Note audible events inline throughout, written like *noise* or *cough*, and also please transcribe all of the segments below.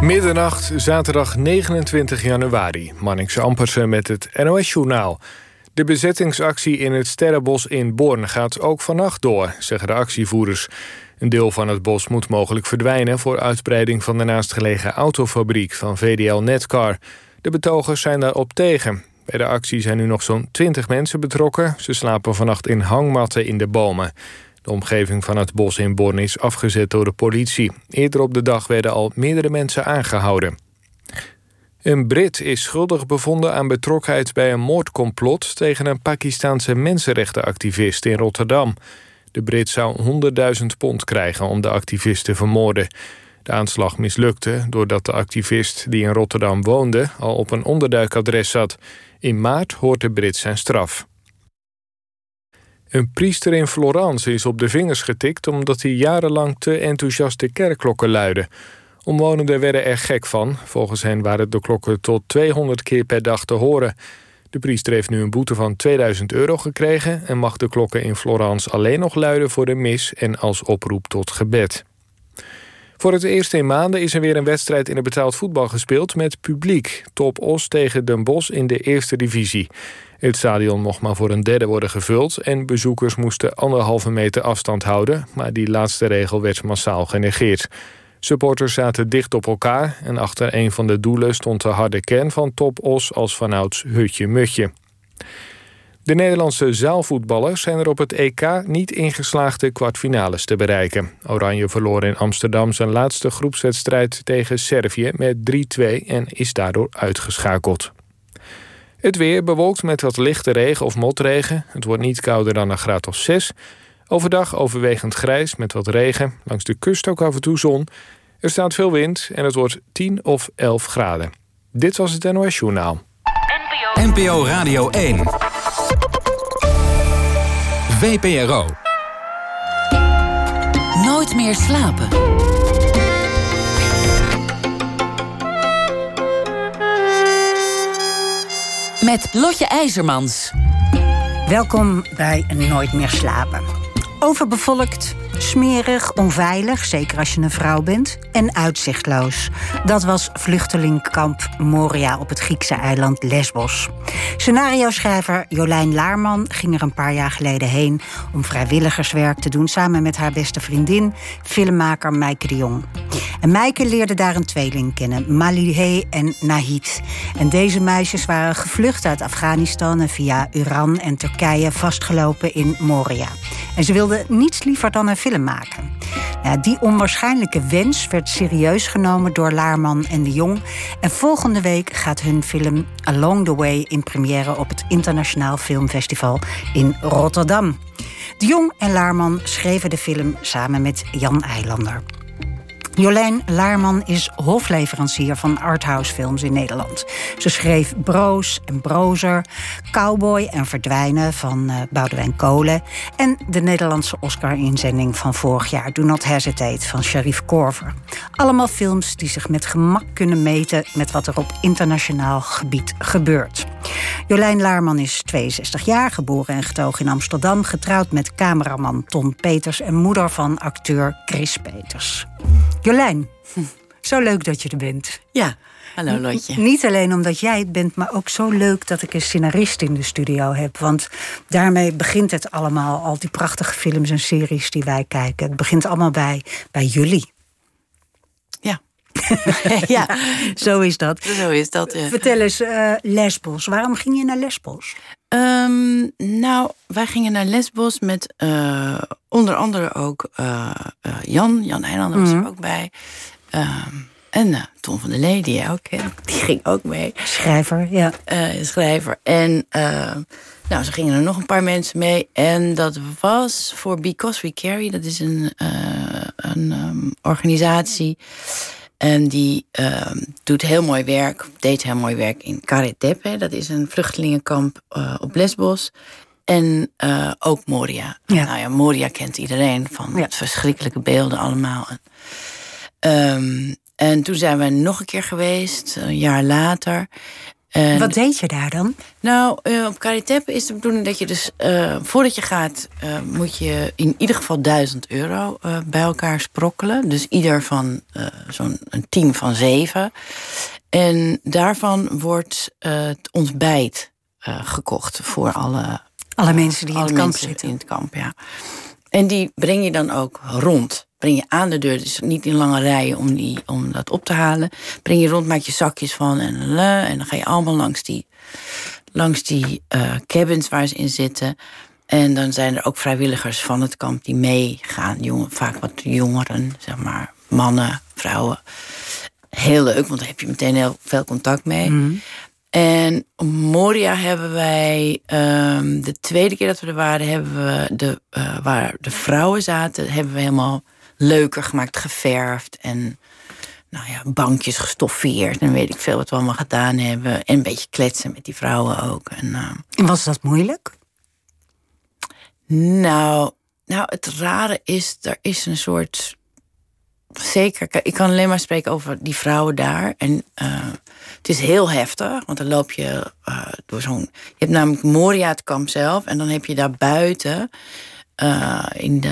Middernacht, zaterdag 29 januari. Mannix Ampersen met het NOS-journaal. De bezettingsactie in het Sterrenbos in Born gaat ook vannacht door, zeggen de actievoerders. Een deel van het bos moet mogelijk verdwijnen... voor uitbreiding van de naastgelegen autofabriek van VDL Netcar. De betogers zijn daarop tegen. Bij de actie zijn nu nog zo'n 20 mensen betrokken. Ze slapen vannacht in hangmatten in de bomen. De omgeving van het bos in Born is afgezet door de politie. Eerder op de dag werden al meerdere mensen aangehouden. Een Brit is schuldig bevonden aan betrokkenheid bij een moordcomplot... tegen een Pakistaanse mensenrechtenactivist in Rotterdam. De Brit zou 100.000 pond krijgen om de activist te vermoorden. De aanslag mislukte doordat de activist die in Rotterdam woonde... al op een onderduikadres zat. In maart hoort de Brit zijn straf. Een priester in Florence is op de vingers getikt... omdat hij jarenlang te enthousiast de kerkklokken luidde. Omwonenden werden er gek van. Volgens hen waren de klokken tot 200 keer per dag te horen. De priester heeft nu een boete van 2000 euro gekregen... en mag de klokken in Florence alleen nog luiden voor de mis... en als oproep tot gebed. Voor het eerst in maanden is er weer een wedstrijd in het betaald voetbal gespeeld met publiek. Top Os tegen Den Bosch in de eerste divisie. Het stadion mocht maar voor een derde worden gevuld en bezoekers moesten anderhalve meter afstand houden, maar die laatste regel werd massaal genegeerd. Supporters zaten dicht op elkaar en achter een van de doelen stond de harde kern van Top Os als vanouds hutje-mutje. De Nederlandse zaalvoetballers zijn er op het EK niet ingeslaagd de kwartfinales te bereiken. Oranje verloor in Amsterdam zijn laatste groepswedstrijd tegen Servië met 3-2 en is daardoor uitgeschakeld. Het weer bewolkt met wat lichte regen of motregen. Het wordt niet kouder dan een graad of 6. Overdag overwegend grijs met wat regen. Langs de kust ook af en toe zon. Er staat veel wind en het wordt 10 of 11 graden. Dit was het NOS Journaal. NPO Radio 1. VPRO. Nooit meer slapen. Met Lotje IJzermans. Welkom bij Nooit meer slapen. Overbevolkt, Smerig, onveilig, zeker als je een vrouw bent, en uitzichtloos. Dat was vluchtelingkamp Moria op het Griekse eiland Lesbos. Scenario-schrijver Jolijn Laarman ging er een paar jaar geleden heen om vrijwilligerswerk te doen samen met haar beste vriendin, filmmaker Maaike de Jong. En Maaike leerde daar een tweeling kennen, Malihe en Nahid. En deze meisjes waren gevlucht uit Afghanistan en via Iran en Turkije vastgelopen in Moria. En ze wilden niets liever dan een film maken. die onwaarschijnlijke wens werd serieus genomen door Laarman en de Jong. En volgende week gaat hun film Along the Way in première op het Internationaal Filmfestival in Rotterdam. De Jong en Laarman schreven de film samen met Jan Eilander. Jolijn Laarman is hofleverancier van arthouse films in Nederland. Ze schreef Broos en Brozer, Cowboy en Verdwijnen van uh, Boudewijn Kolen... en de Nederlandse Oscar-inzending van vorig jaar... Do Not Hesitate van Sharif Korver. Allemaal films die zich met gemak kunnen meten... met wat er op internationaal gebied gebeurt. Jolijn Laarman is 62 jaar, geboren en getogen in Amsterdam... getrouwd met cameraman Ton Peters en moeder van acteur Chris Peters. Jolijn, *laughs* zo leuk dat je er bent. Ja, hallo Lotje. Niet alleen omdat jij het bent, maar ook zo leuk dat ik een scenarist in de studio heb. Want daarmee begint het allemaal, al die prachtige films en series die wij kijken. Het begint allemaal bij, bij jullie. Ja. *laughs* ja, zo is dat. Zo is dat. Vertel eens, uh, Lesbos. Waarom ging je naar Lesbos? Um, nou, wij gingen naar Lesbos met uh, onder andere ook uh, Jan. Jan Eilander was er mhm. ook bij. Um, en Tom van der Lee, die jij ook kent, *laughs* die ging ook mee. Schrijver, ja. schrijver. En nou, ze gingen er nog een paar mensen mee. En dat was voor Because We Carry. Dat is een, een um, organisatie en die uh, doet heel mooi werk, deed heel mooi werk in Karetep. Dat is een vluchtelingenkamp uh, op Lesbos. En uh, ook Moria. Ja. Nou ja, Moria kent iedereen van ja. verschrikkelijke beelden allemaal. Um, en toen zijn we nog een keer geweest, een jaar later. En, Wat deed je daar dan? Nou, uh, op Caritep is de bedoeling dat je dus... Uh, voordat je gaat, uh, moet je in ieder geval 1000 euro bij elkaar sprokkelen. Dus ieder van zo'n een team van zeven. En daarvan wordt het ontbijt gekocht voor alle... Alle mensen die in het kamp zitten. in het kamp, ja. En die breng je dan ook rond. Breng je aan de deur, dus niet in lange rijen om, die, om dat op te halen. Breng je rond, maak je zakjes van en, en dan ga je allemaal langs die, langs die uh, cabins waar ze in zitten. En dan zijn er ook vrijwilligers van het kamp die meegaan. Jongen, vaak wat jongeren, zeg maar, mannen, vrouwen. Heel leuk, want daar heb je meteen heel veel contact mee. Mm. En Moria hebben wij, um, de tweede keer dat we er waren, hebben we de, uh, waar de vrouwen zaten, hebben we helemaal leuker gemaakt, geverfd en nou ja, bankjes gestoffeerd en weet ik veel wat we allemaal gedaan hebben. En een beetje kletsen met die vrouwen ook. En, uh, en was dat moeilijk? Nou, nou, het rare is, er is een soort. Zeker, ik kan alleen maar spreken over die vrouwen daar. En uh, het is heel heftig, want dan loop je uh, door zo'n. Je hebt namelijk Moria, het kamp zelf, en dan heb je daar buiten uh, in de,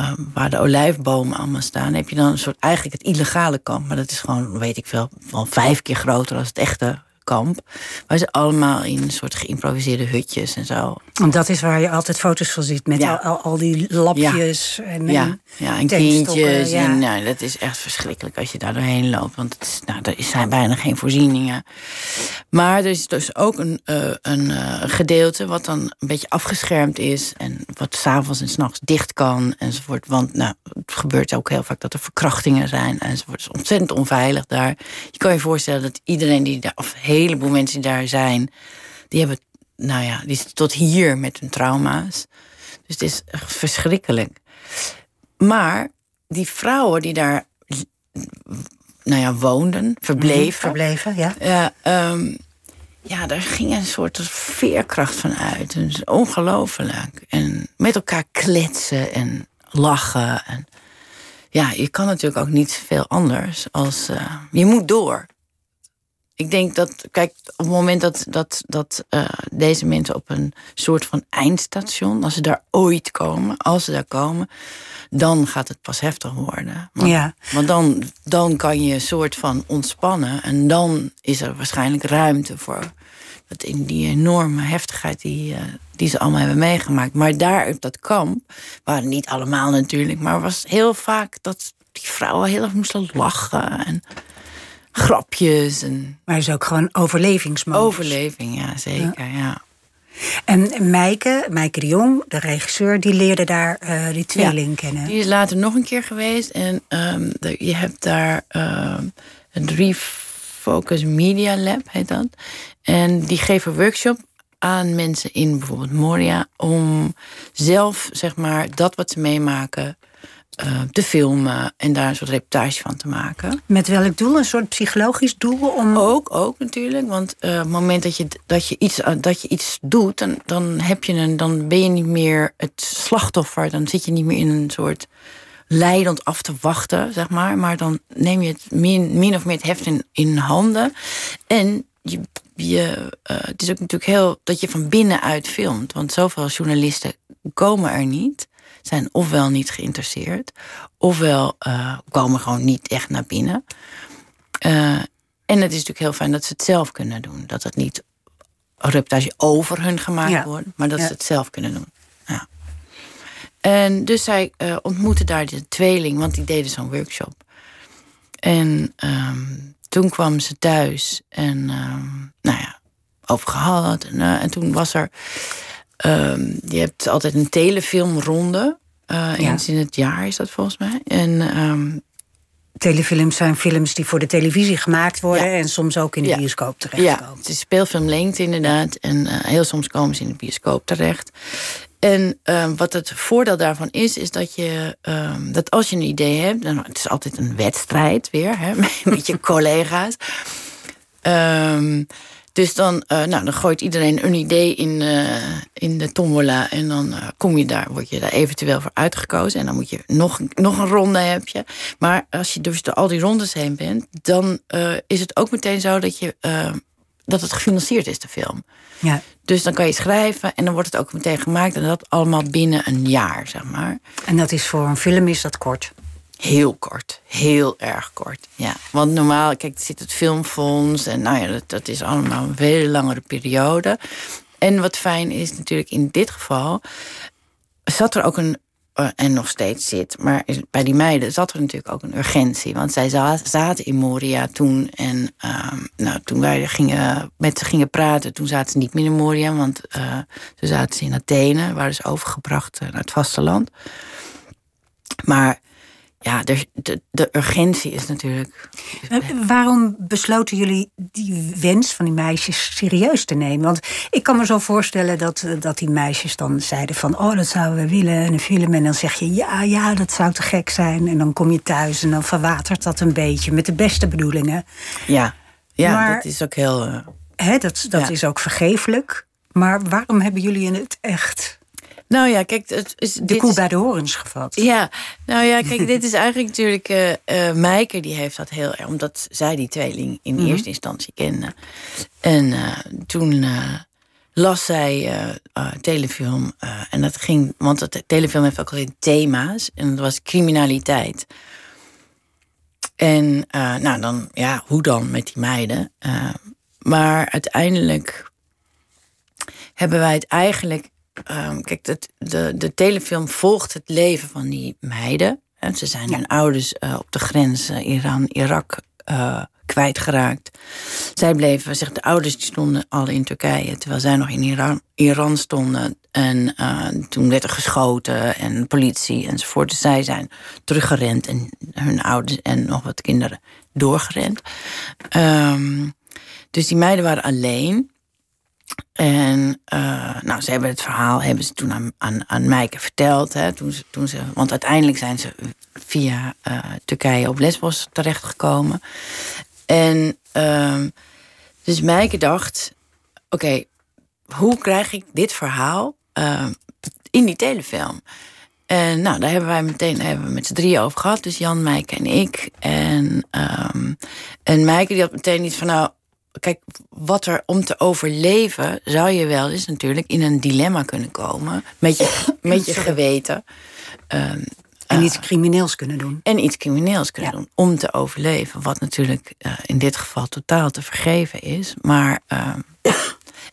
uh, waar de olijfbomen allemaal staan, heb je dan een soort eigenlijk het illegale kamp. Maar dat is gewoon, weet ik veel, wel vijf keer groter dan het echte kamp. Waar ze allemaal in een soort geïmproviseerde hutjes en zo. En dat is waar je altijd foto's van ziet. Met ja. al, al, die lapjes ja. en, ja. ja, en kindjes. En, nou, dat is echt verschrikkelijk als je daar doorheen loopt. Want het is, nou, er zijn bijna geen voorzieningen. Maar er is dus ook een, uh, een uh, gedeelte wat dan een beetje afgeschermd is. En wat s'avonds en s'nachts dicht kan enzovoort. Want nou, het gebeurt ook heel vaak dat er verkrachtingen zijn enzovoort. Het is ontzettend onveilig daar. Je kan je voorstellen dat iedereen die daar, of heleboel mensen die daar zijn, die hebben nou ja, die zitten tot hier met hun trauma's. Dus het is echt verschrikkelijk. Maar die vrouwen die daar nou ja, woonden, verbleven. Mm, verbleven, ja. Ja, um, ja, daar ging een soort veerkracht van uit. Dus ongelooflijk. En met elkaar kletsen en lachen. En ja, je kan natuurlijk ook niet veel anders als. Uh, je moet door ik denk dat, kijk, op het moment dat, dat, dat uh, deze mensen op een soort van eindstation, als ze daar ooit komen, als ze daar komen, dan gaat het pas heftig worden. Want, ja. want dan, dan kan je een soort van ontspannen en dan is er waarschijnlijk ruimte voor dat in die enorme heftigheid die, uh, die ze allemaal hebben meegemaakt. Maar daar op dat kamp, waren niet allemaal natuurlijk, maar was heel vaak dat die vrouwen heel erg moesten lachen. En grapjes. En... Maar het is ook gewoon overlevingsmodus. Overleving, ja, zeker, ja. ja. En Meike, Meike de Jong, de regisseur, die leerde daar uh, die tweeling ja, kennen. Die is later nog een keer geweest. En um, de, je hebt daar um, een Refocus Media Lab, heet dat. En die geven workshop aan mensen in bijvoorbeeld Moria... om zelf, zeg maar, dat wat ze meemaken uh, te filmen en daar een soort reportage van te maken. Met welk doel? Een soort psychologisch doel? Om... Ook, ook natuurlijk. Want uh, op het moment dat je, dat je, iets, dat je iets doet, dan, dan, heb je een, dan ben je niet meer het slachtoffer. Dan zit je niet meer in een soort leidend af te wachten, zeg maar. Maar dan neem je het min, min of meer het heft in, in handen. En je, je, het is ook natuurlijk heel dat je van binnenuit filmt. Want zoveel journalisten komen er niet zijn ofwel niet geïnteresseerd, ofwel uh, komen gewoon niet echt naar binnen. Uh, en het is natuurlijk heel fijn dat ze het zelf kunnen doen. Dat het niet een reportage over hun gemaakt ja. wordt, maar dat ja. ze het zelf kunnen doen. Ja. En dus zij uh, ontmoette daar de tweeling, want die deden zo'n workshop. En um, toen kwam ze thuis en um, nou ja, over gehad. En, en toen was er Um, je hebt altijd een telefilmronde. Uh, eens in het jaar is dat volgens mij. En, um, Telefilms zijn films die voor de televisie gemaakt worden... Ja. en soms ook in de ja. bioscoop terechtkomen. Ja, het is speelfilmlengte inderdaad. En uh, heel soms komen ze in de bioscoop terecht. En um, wat het voordeel daarvan is, is dat je dat als je een idee hebt, dan het is altijd een wedstrijd weer, hè, *laughs* met je collega's. Um, dus dan, uh, nou, dan gooit iedereen een idee in, uh, in de tombola. En dan uh, kom je daar, word je daar eventueel voor uitgekozen. En dan moet je nog, nog een ronde heb je. Maar als je dus door al die rondes heen bent, dan is het ook meteen zo dat je dat het gefinancierd is, de film. Ja. Dus dan kan je schrijven en dan wordt het ook meteen gemaakt. En dat allemaal binnen een jaar, zeg maar. En dat is voor een film is dat kort. Heel kort. Heel erg kort. Ja. Want normaal, kijk, zit het filmfonds. En nou ja, dat, is allemaal een veel langere periode. En wat fijn is natuurlijk in dit geval. zat er ook een. eh, en nog steeds zit. Maar bij die meiden zat er natuurlijk ook een urgentie. Want zij za- zaten in Moria toen. En ehm, nou, toen wij gingen, met ze gingen praten, toen zaten ze niet meer in Moria. Want eh toen zaten ze in Athene, waren ze overgebracht eh, naar het vasteland. Maar ja, de, de, de urgentie is natuurlijk. Eh, Waarom besloten jullie die wens van die meisjes serieus te nemen? Want ik kan me zo voorstellen dat, eh, dat die meisjes dan zeiden van... oh, dat zouden we willen, en een film. En dan zeg je, ja, ja, dat zou te gek zijn. En dan kom je thuis en dan verwatert dat een beetje... met de beste bedoelingen. Ja, ja Maar- dat is ook heel. eh, Hè, dat dat Ja. is ook vergeeflijk. Maar waarom hebben jullie in het echt nou ja, kijk, het is. de koe is- bij de horens gevat? Ja, nou ja, kijk, *laughs* dit is eigenlijk natuurlijk. Meike die heeft dat heel erg, omdat zij die tweeling in Mhm. eerste instantie kende. En eh, toen las zij telefilm. en dat ging, want het telefilm heeft ook alleen thema's. En dat was criminaliteit. En nou dan, ja, hoe dan met die meiden? Maar uiteindelijk hebben wij het eigenlijk. Ehm, kijk, dat, de, de telefilm volgt het leven van die meiden. En ze zijn hun ouders eh, op de grens eh, Iran-Irak eh, kwijtgeraakt. Zij bleven, zeg, de ouders die stonden al in Turkije, terwijl zij nog in Iran, Iran stonden. En toen werd er geschoten en politie enzovoort. Dus zij zijn teruggerend en hun ouders en nog wat kinderen doorgerend. Ehm, dus die meiden waren alleen. En eh, nou, ze hebben het verhaal hebben ze toen aan, aan, Meike verteld. Hè, toen ze, toen ze, want uiteindelijk zijn ze via eh, Turkije op Lesbos terechtgekomen. En ehm, dus Meike dacht: oké, hoe krijg ik dit verhaal eh, in die telefilm? En nou, daar hebben wij meteen hebben we met z'n drieën over gehad. Dus Jan, Meike en ik. En, ehm en Meike die had meteen iets van... nou, kijk, wat er om te overleven... zou je wel eens natuurlijk in een dilemma kunnen komen. Met je, *coughs* met je geweten. Ehm, En iets crimineels kunnen doen. en iets crimineels kunnen Ja. doen om te overleven. Wat natuurlijk eh, in dit geval totaal te vergeven is. Maar. ehm,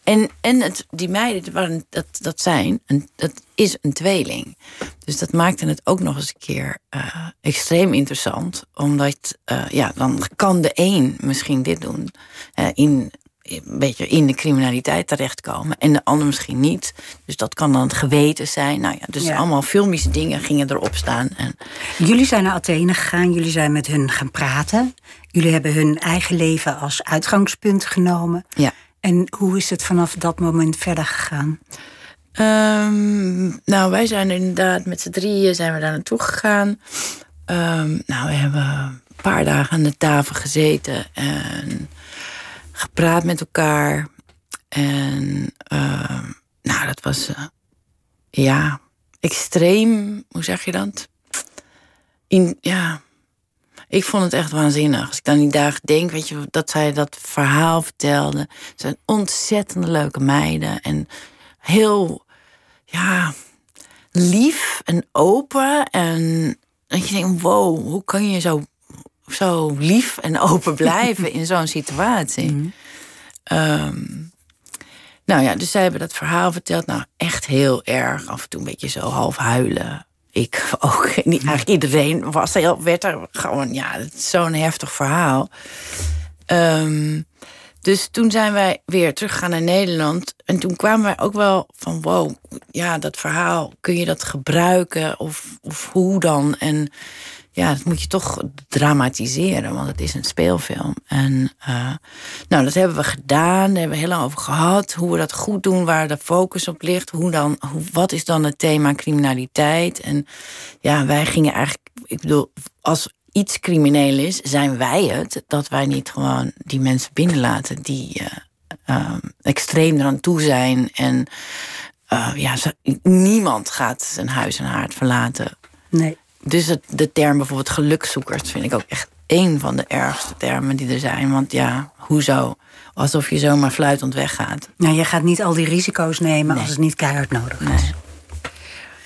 en en het, die meiden, waren, dat, dat zijn, een, dat is een tweeling. Dus dat maakte het ook nog eens een keer eh, extreem interessant. Omdat, eh, ja, dan kan de een misschien dit doen. eh, in, een beetje in de criminaliteit terechtkomen. En de ander misschien niet. Dus dat kan dan het geweten zijn. Nou ja, dus Ja. allemaal filmische dingen gingen erop staan. En Jullie zijn naar Athene gegaan, jullie zijn met hun gaan praten. Jullie hebben hun eigen leven als uitgangspunt genomen. ja. En hoe is het vanaf dat moment verder gegaan? Ehm, nou, wij zijn inderdaad met z'n drieën zijn we daar naartoe gegaan. Ehm, nou, we hebben een paar dagen aan de tafel gezeten en gepraat met elkaar. En ehm, nou, dat was eh, ja extreem. Hoe zeg je dat? In, ja, ik vond het echt waanzinnig. Als ik dan die dagen denk, weet je, dat zij dat verhaal vertelde. Ze zijn ontzettend leuke meiden. En heel, ja, lief en open. En dat je denkt, wow, hoe kan je zo, zo lief en *laughs* open blijven in zo'n situatie? Ehm, nou ja, dus zij hebben dat verhaal verteld. Nou, echt heel erg. Af en toe een beetje zo half huilen. Ik ook. Niet, eigenlijk iedereen was heel, werd er gewoon, ja, zo'n heftig verhaal. Ehm, dus toen zijn wij weer teruggegaan naar Nederland. En toen kwamen wij ook wel van, wow, ja, dat verhaal, kun je dat gebruiken? Of, of hoe dan? En ja, dat moet je toch dramatiseren, want het is een speelfilm. En eh, nou, dat hebben we gedaan, daar hebben we heel lang over gehad. Hoe we dat goed doen, waar de focus op ligt. Hoe dan, hoe, wat is dan het thema criminaliteit? En ja, wij gingen eigenlijk, ik bedoel, als iets crimineel is, zijn wij het. Dat wij niet gewoon die mensen binnenlaten die eh, eh, extreem eraan toe zijn. En eh, ja, niemand gaat zijn huis en haard verlaten Nee. Dus het, de term bijvoorbeeld gelukzoekers vind ik ook echt één van de ergste termen die er zijn. Want ja, hoezo? Alsof je zomaar fluitend weggaat. Nou, je gaat niet al die risico's nemen als het niet keihard nodig is. Nee.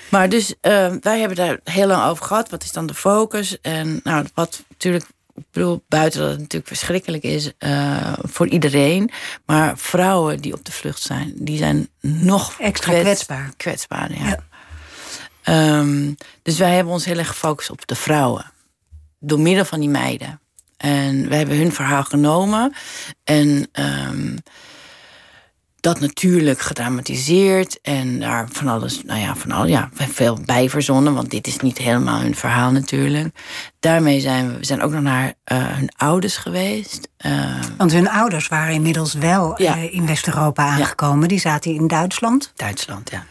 Maar dus uh, wij hebben daar heel lang over gehad. Wat is dan de focus? En nou, wat natuurlijk, ik bedoel, buiten dat het natuurlijk verschrikkelijk is uh, voor iedereen. Maar vrouwen die op de vlucht zijn, die zijn nog extra kwets, kwetsbaar. Kwetsbaar, ja. ja. Um, dus wij hebben ons heel erg gefocust op de vrouwen. Door middel van die meiden. En wij hebben hun verhaal genomen. En um, dat natuurlijk gedramatiseerd en daar van alles, nou ja, van al, ja, veel bij verzonnen, want dit is niet helemaal hun verhaal natuurlijk. Daarmee zijn we, we zijn ook nog naar uh, hun ouders geweest. Uh, want hun ouders waren inmiddels wel ja. uh, in West-Europa aangekomen. Ja. Die zaten in Duitsland. Duitsland, ja.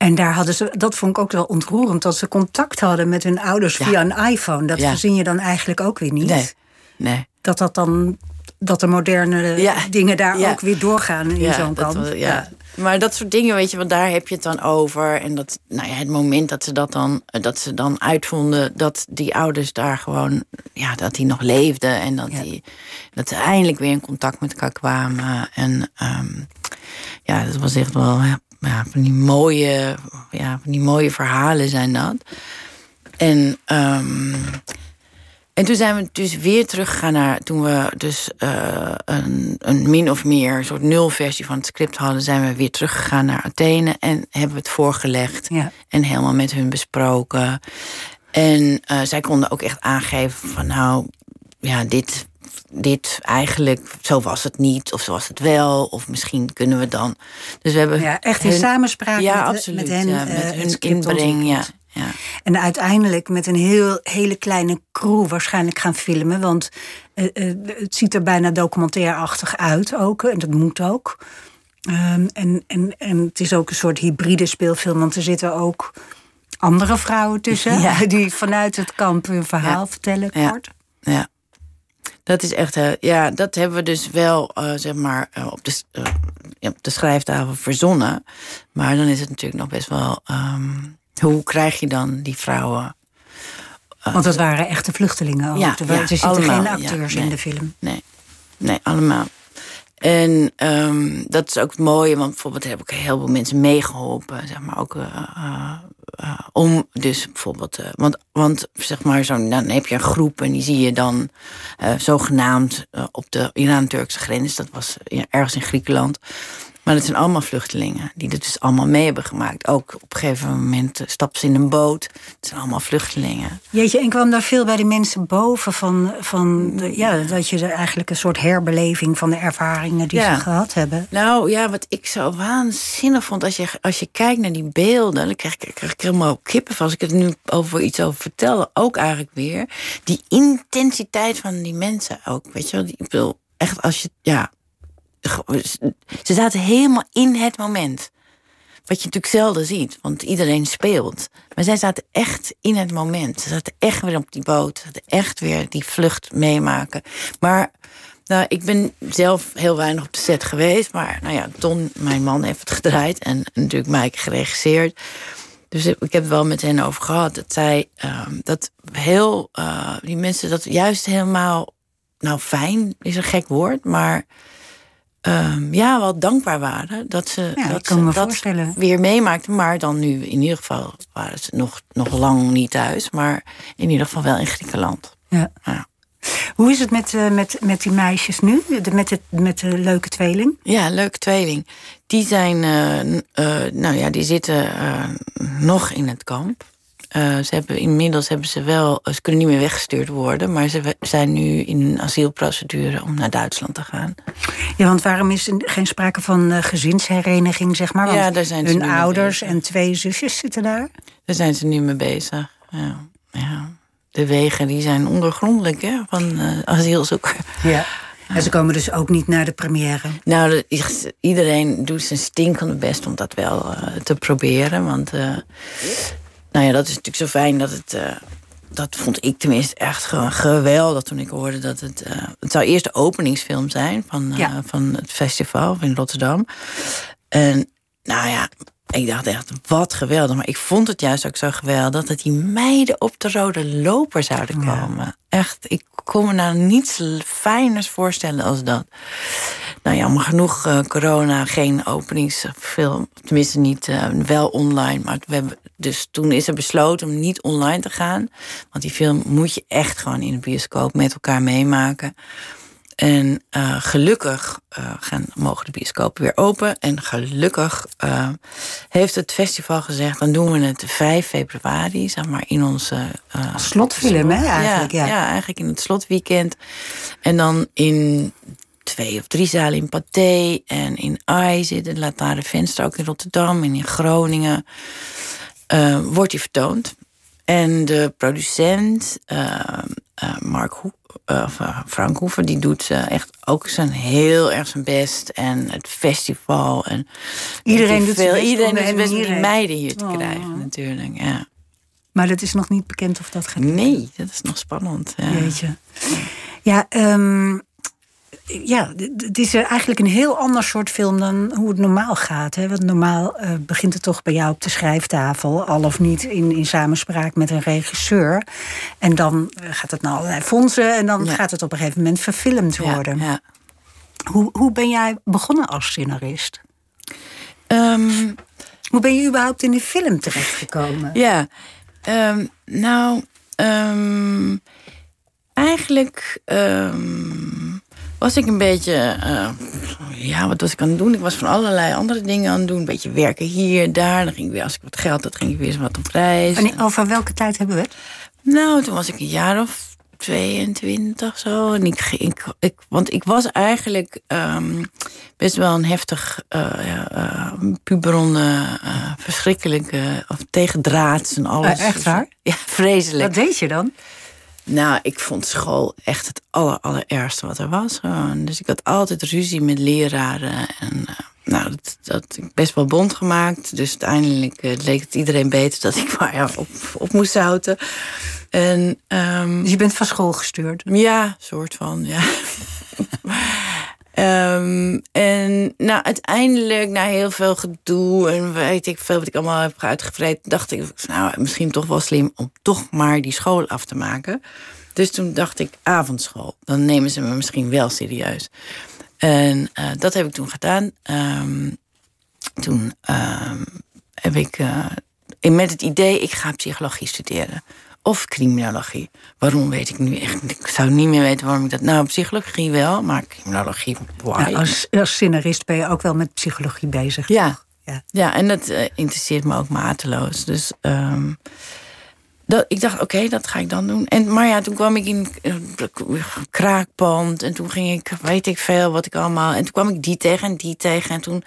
En daar hadden ze, dat vond ik ook wel ontroerend, dat ze contact hadden met hun ouders ja. via een iPhone. Dat verzin je dan eigenlijk ook weer niet. Nee. nee. Dat dat dan dat de moderne ja. dingen daar ja. ook weer doorgaan in ja, zo'n kant. ja. Maar dat soort dingen, weet je, want daar heb je het dan over. En dat, nou ja, het moment dat ze dat dan, dat ze dan uitvonden dat die ouders daar gewoon, ja, dat die nog leefden. En dat, die, dat ze eindelijk weer in contact met elkaar kwamen. En um, ja, dat was echt wel ja, van die mooie, ja, van die mooie verhalen zijn dat. En um, en toen zijn we dus weer teruggegaan naar. Toen we dus uh, een, een, min of meer soort nulversie van het script hadden, zijn we weer teruggegaan naar Athene en hebben we het voorgelegd. Ja. En helemaal met hun besproken. En uh, zij konden ook echt aangeven van nou, ja, dit, dit eigenlijk, zo was het niet, of zo was het wel, of misschien kunnen we dan. Dus we hebben. Ja, echt in hun, samenspraak ja, met, absoluut, met hen. Ja, met uh, hun inbreng, ja. Ja. En uiteindelijk met een heel, hele kleine crew waarschijnlijk gaan filmen. Want uh, uh, het ziet er bijna documentairachtig uit ook. En dat moet ook. Um, en, en, en het is ook een soort hybride speelfilm. Want er zitten ook andere vrouwen tussen. Ja. *laughs* Die vanuit het kamp hun verhaal vertellen kort. Ja. Dat is echt, uh, ja, dat hebben we dus wel, zeg maar, op de, op de schrijftafel verzonnen. Maar dan is het natuurlijk nog best wel. Um, hoe krijg je dan die vrouwen? Want dat waren echte vluchtelingen ook. Ja, er, ja, er zitten allemaal, geen acteurs ja, nee, in de film. Nee, nee allemaal. En um, dat is ook het mooie, want bijvoorbeeld heb ik heel veel mensen meegeholpen, zeg maar ook uh, uh, uh, om dus bijvoorbeeld, want, want zeg maar zo, dan heb je een groep en die zie je dan zogenaamd op de Iran-Turkse grens, dat was ergens in Griekenland. Maar het zijn allemaal vluchtelingen die dit dus allemaal mee hebben gemaakt. Ook op een gegeven moment stappen ze in een boot. Het zijn allemaal vluchtelingen. Jeetje, en kwam daar veel bij de mensen boven van, van de, ja, dat je er eigenlijk een soort herbeleving van de ervaringen die ja. ze gehad hebben? Nou ja, wat ik zo waanzinnig vond, als je, als je kijkt naar die beelden, dan krijg ik, krijg ik helemaal kippen als ik het nu over iets over vertel. Ook eigenlijk weer. Die intensiteit van die mensen ook. Weet je wel, ik bedoel, echt als je, ja, ze zaten helemaal in het moment. Wat je natuurlijk zelden ziet, want iedereen speelt. Maar zij zaten echt in het moment. Ze zaten echt weer op die boot. Ze zaten echt weer die vlucht meemaken. Maar nou, ik ben zelf heel weinig op de set geweest. Maar nou ja, Ton, mijn man, heeft het gedraaid. En natuurlijk Mike geregisseerd. Dus ik heb het wel met hen over gehad. Dat zij, uh, dat heel, uh, die mensen dat juist helemaal, nou fijn is een gek woord, maar um, ja, wel dankbaar waren dat ze ja, dat, ze dat weer meemaakten. Maar dan nu in ieder geval waren ze nog, nog lang niet thuis, maar in ieder geval wel in Griekenland. Ja. ja. Hoe is het met, uh, met, met die meisjes nu? De, met, het, met de leuke tweeling? Ja, leuke tweeling. Die zijn, uh, uh, nou ja, die zitten nog in het kamp. Uh, ze hebben, inmiddels hebben ze wel, ze kunnen niet meer weggestuurd worden, maar ze zijn nu in een asielprocedure om naar Duitsland te gaan. Ja, want waarom is er geen sprake van uh, gezinshereniging, zeg maar? Want ja, daar zijn ze hun ouders en twee zusjes zitten daar. Daar zijn ze nu mee bezig. Ja, ja. De wegen die zijn ondergrondelijk hè, van uh, asielzoek. Ja. En ze komen dus ook niet naar de première. Nou, iedereen doet zijn stinkende best om dat wel te proberen, want nou ja, dat is natuurlijk zo fijn dat het. Uh, dat vond ik tenminste echt gewoon geweldig toen ik hoorde dat het. Uh, het zou eerst de openingsfilm zijn van, ja. van het festival in Rotterdam. En nou ja, ik dacht echt, wat geweldig. Maar ik vond het juist ook zo geweldig dat die meiden op de rode loper zouden komen. Ja. Echt, ik kon me nou niets fijners voorstellen als dat. Nou ja, maar genoeg uh, corona, geen openingsfilm. Tenminste, niet uh, wel online. Maar we hebben, dus toen is er besloten om niet online te gaan. Want die film moet je echt gewoon in de bioscoop met elkaar meemaken. En uh, gelukkig uh, gaan, mogen de bioscopen weer open. En gelukkig uh, heeft het festival gezegd... dan doen we het 5 februari, zeg maar, in onze... Slotfilm, hè, eigenlijk? Ja, ja. ja, eigenlijk in het slotweekend. En dan in twee of drie zalen in Pathé en in AI zitten. De venster ook in Rotterdam en in Groningen. wordt die vertoond. En de producent, Mark Hoek uh, die doet echt ook zijn heel erg zijn best. En het festival. En iedereen doet veel, iedereen doet best om die meiden hier te oh. krijgen, natuurlijk. Ja. Maar dat is nog niet bekend of dat gaat Nee, dat is nog spannend. Ja. je. Ja, um, ja, het is eigenlijk een heel ander soort film dan hoe het normaal gaat. Hè? Want normaal uh, begint het toch bij jou op de schrijftafel, al of niet in, in samenspraak met een regisseur. En dan eh, gaat het naar allerlei fondsen en dan gaat het op een gegeven moment verfilmd worden. Ja, ja. Hoe, hoe ben jij begonnen als scenarist? Um, hoe ben je überhaupt in de film terechtgekomen? Ja, um, nou, um, eigenlijk was ik een beetje. Uh, ja, wat was ik aan het doen? Ik was van allerlei andere dingen aan het doen. Een beetje werken hier, daar. Dan ging ik weer, als ik wat geld had, ging ik weer eens wat op reis. En over welke tijd hebben we het? Nou, toen was ik een jaar of 22 zo. En ik, ik, ik want ik was eigenlijk um, best wel een heftig, uh, uh, puberonde, uh, verschrikkelijke, of tegendraads en alles. echt waar? Ja, vreselijk. Wat deed je dan? Nou, ik vond school echt het aller, allerergste wat er was. Dus ik had altijd ruzie met leraren. En uh, nou, dat, dat ik best wel bond gemaakt. Dus uiteindelijk uh, leek het iedereen beter dat ik *laughs* maar ja, op, op moest houden. En, um, dus je bent van school gestuurd? Ja, soort van, ja. *laughs* Um, en nou, uiteindelijk, na heel veel gedoe en weet ik veel wat ik allemaal heb uitgevreten, dacht ik, nou, misschien toch wel slim om toch maar die school af te maken. Dus toen dacht ik, avondschool, dan nemen ze me misschien wel serieus. En uh, dat heb ik toen gedaan. Um, toen um, heb ik uh, met het idee, ik ga psychologie studeren of criminologie. Waarom weet ik nu echt Ik zou niet meer weten waarom ik dat... Nou, psychologie wel, maar criminologie, why? als, als scenarist ben je ook wel met psychologie bezig, Ja, ja. ja en dat uh, interesseert me ook mateloos. Dus um, ik dacht, oké, dat ga ik dan doen. En, maar ja, toen kwam ik in kraakpand. En toen ging ik, weet ik veel, wat ik allemaal... En toen kwam ik die tegen en die tegen. En toen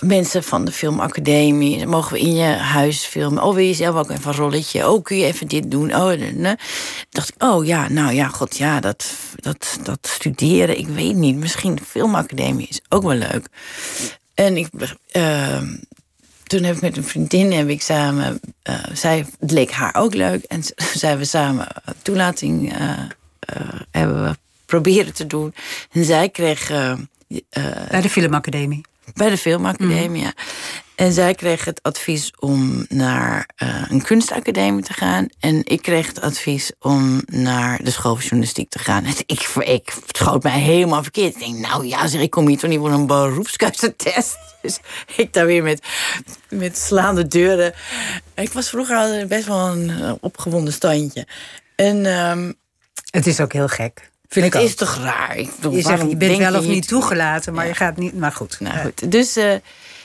mensen van de filmacademie... mogen we in je huis filmen? Oh, wil je zelf ook even een rolletje? Oh, kun je even dit doen? Oh, dacht ik, oh ja, nou ja, god, ja, dat, dat, dat studeren, ik weet niet. Misschien de filmacademie is ook wel leuk. En ik... Uh, toen heb ik met een vriendin heb ik samen, uh, zij, het leek haar ook leuk. En *laughs* zijn we samen toelating uh, uh, hebben we proberen te doen. En zij kreeg. Bij de filmacademie. Bij de filmacademie, mm. ja. En zij kreeg het advies om naar uh, een kunstacademie te gaan. En ik kreeg het advies om naar de school van journalistiek te gaan. En ik, ik schoot mij helemaal verkeerd. Ik denk, nou ja, zeg, ik kom hier toch niet voor een beroepskeuzetest. *laughs* Dus ik daar weer met, met slaande deuren. Ik was vroeger best wel een uh, opgewonden standje. En, um, het is ook heel gek. Vind het is toch raar? Ik bedoel, je, zegt, je bent wel of niet toegelaten, maar ja. je gaat niet. Maar goed. Nou, goed. Dus uh,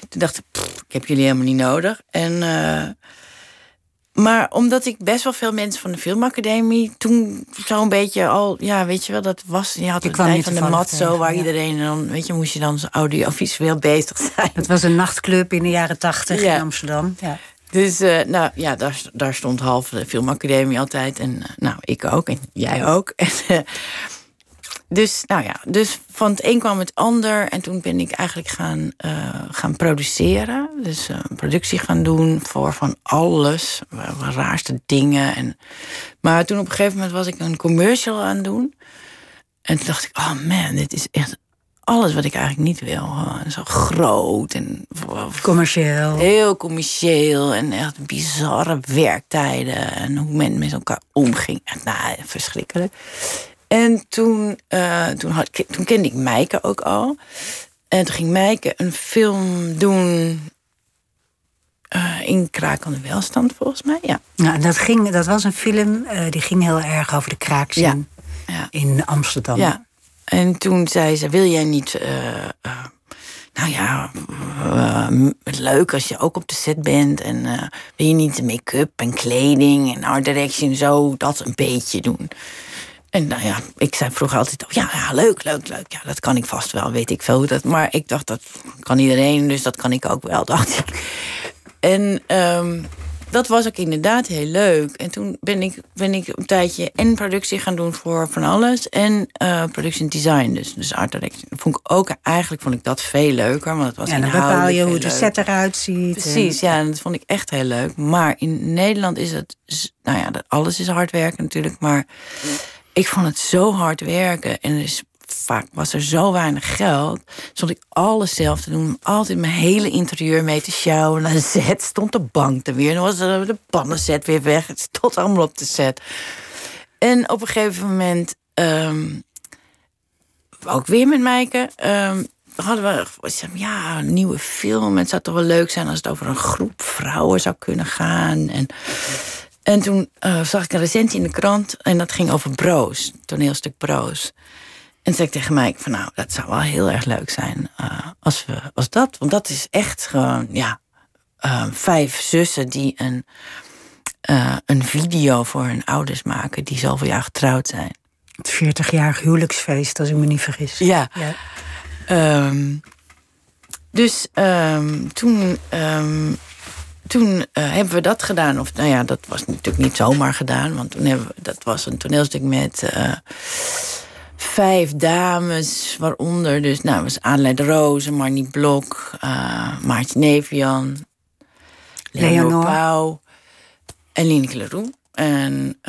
toen dacht ik, pff, ik heb jullie helemaal niet nodig. En, uh, maar omdat ik best wel veel mensen van de filmacademie toen zo'n beetje al, ja, weet je wel, dat was, je had de tijd van de mat zo, waar ja. iedereen dan, weet je, moest je dan audiovisueel *laughs* bezig zijn. Het was een nachtclub in de jaren tachtig ja. in Amsterdam. Ja. Dus uh, nou ja, daar, daar stond half de filmacademie altijd. En uh, nou, ik ook. En jij ook. *laughs* En, dus, nou ja, dus van het een kwam het ander. En toen ben ik eigenlijk gaan, uh, gaan produceren. Dus uh, productie gaan doen voor van alles. Raarste dingen. En, maar toen op een gegeven moment was ik een commercial aan het doen. En toen dacht ik, oh man, dit is echt alles wat ik eigenlijk niet wil. Zo groot en... Commercieel. Heel commercieel en echt bizarre werktijden. En hoe men met elkaar omging. Echt, nou, verschrikkelijk. En toen, uh, toen, had, toen kende ik Meike ook al. En toen ging Meike een film doen uh, in krakende welstand, volgens mij. Ja. Nou, dat, ging, dat was een film uh, die ging heel erg over de kraakzin ja. ja. in Amsterdam. Ja. En toen zei ze: Wil jij niet. Uh, nou ja, leuk als je ook op de set bent. En wil je niet de make-up en kleding en art direction zo dat een beetje doen? En nou ja, ik zei vroeger altijd, oh ja, ja, leuk, leuk, leuk. Ja, dat kan ik vast wel, weet ik veel. Dat, maar ik dacht, dat kan iedereen, dus dat kan ik ook wel, *laughs* dacht ik. En um, dat was ook inderdaad heel leuk. En toen ben ik, ben ik een tijdje en productie gaan doen voor van alles. En uh, production design, dus, dus art direction. Vond ik ook, eigenlijk vond ik dat veel leuker. Want het was ja, dan bepaal je hoe de set eruit ziet. Precies, ja, en dat vond ik echt heel leuk. Maar in Nederland is het, nou ja, alles is hard werken natuurlijk. Maar ik vond het zo hard werken. En is vaak was er zo weinig geld. Stond ik alles zelf te doen. Altijd mijn hele interieur mee te sjouwen. De set stond de bank er weer. Dan was de pannenzet weer weg. Het stond allemaal op de set. En op een gegeven moment... Um, ook weer met Maaike... Um, hadden we ja, een nieuwe film. Het zou toch wel leuk zijn als het over een groep vrouwen zou kunnen gaan. En, en toen uh, zag ik een recensie in de krant en dat ging over Broos, toneelstuk Broos. En zei ik tegen mij van nou, dat zou wel heel erg leuk zijn uh, als, we, als dat. Want dat is echt gewoon, ja, uh, vijf zussen die een, een video voor hun ouders maken die zoveel jaar getrouwd zijn. Het 40-jarig huwelijksfeest, als ik me niet vergis. Ja. ja. Um, dus um, toen, um, toen hebben we dat gedaan. Of nou ja, dat was natuurlijk niet zomaar gedaan. Want toen hebben we, dat was een toneelstuk met vijf dames, waaronder dus, nou, was Adelaide Rozen, Marnie Blok, uh, Maartje Nevian, Leonor Pauw en Lineke Leroux. En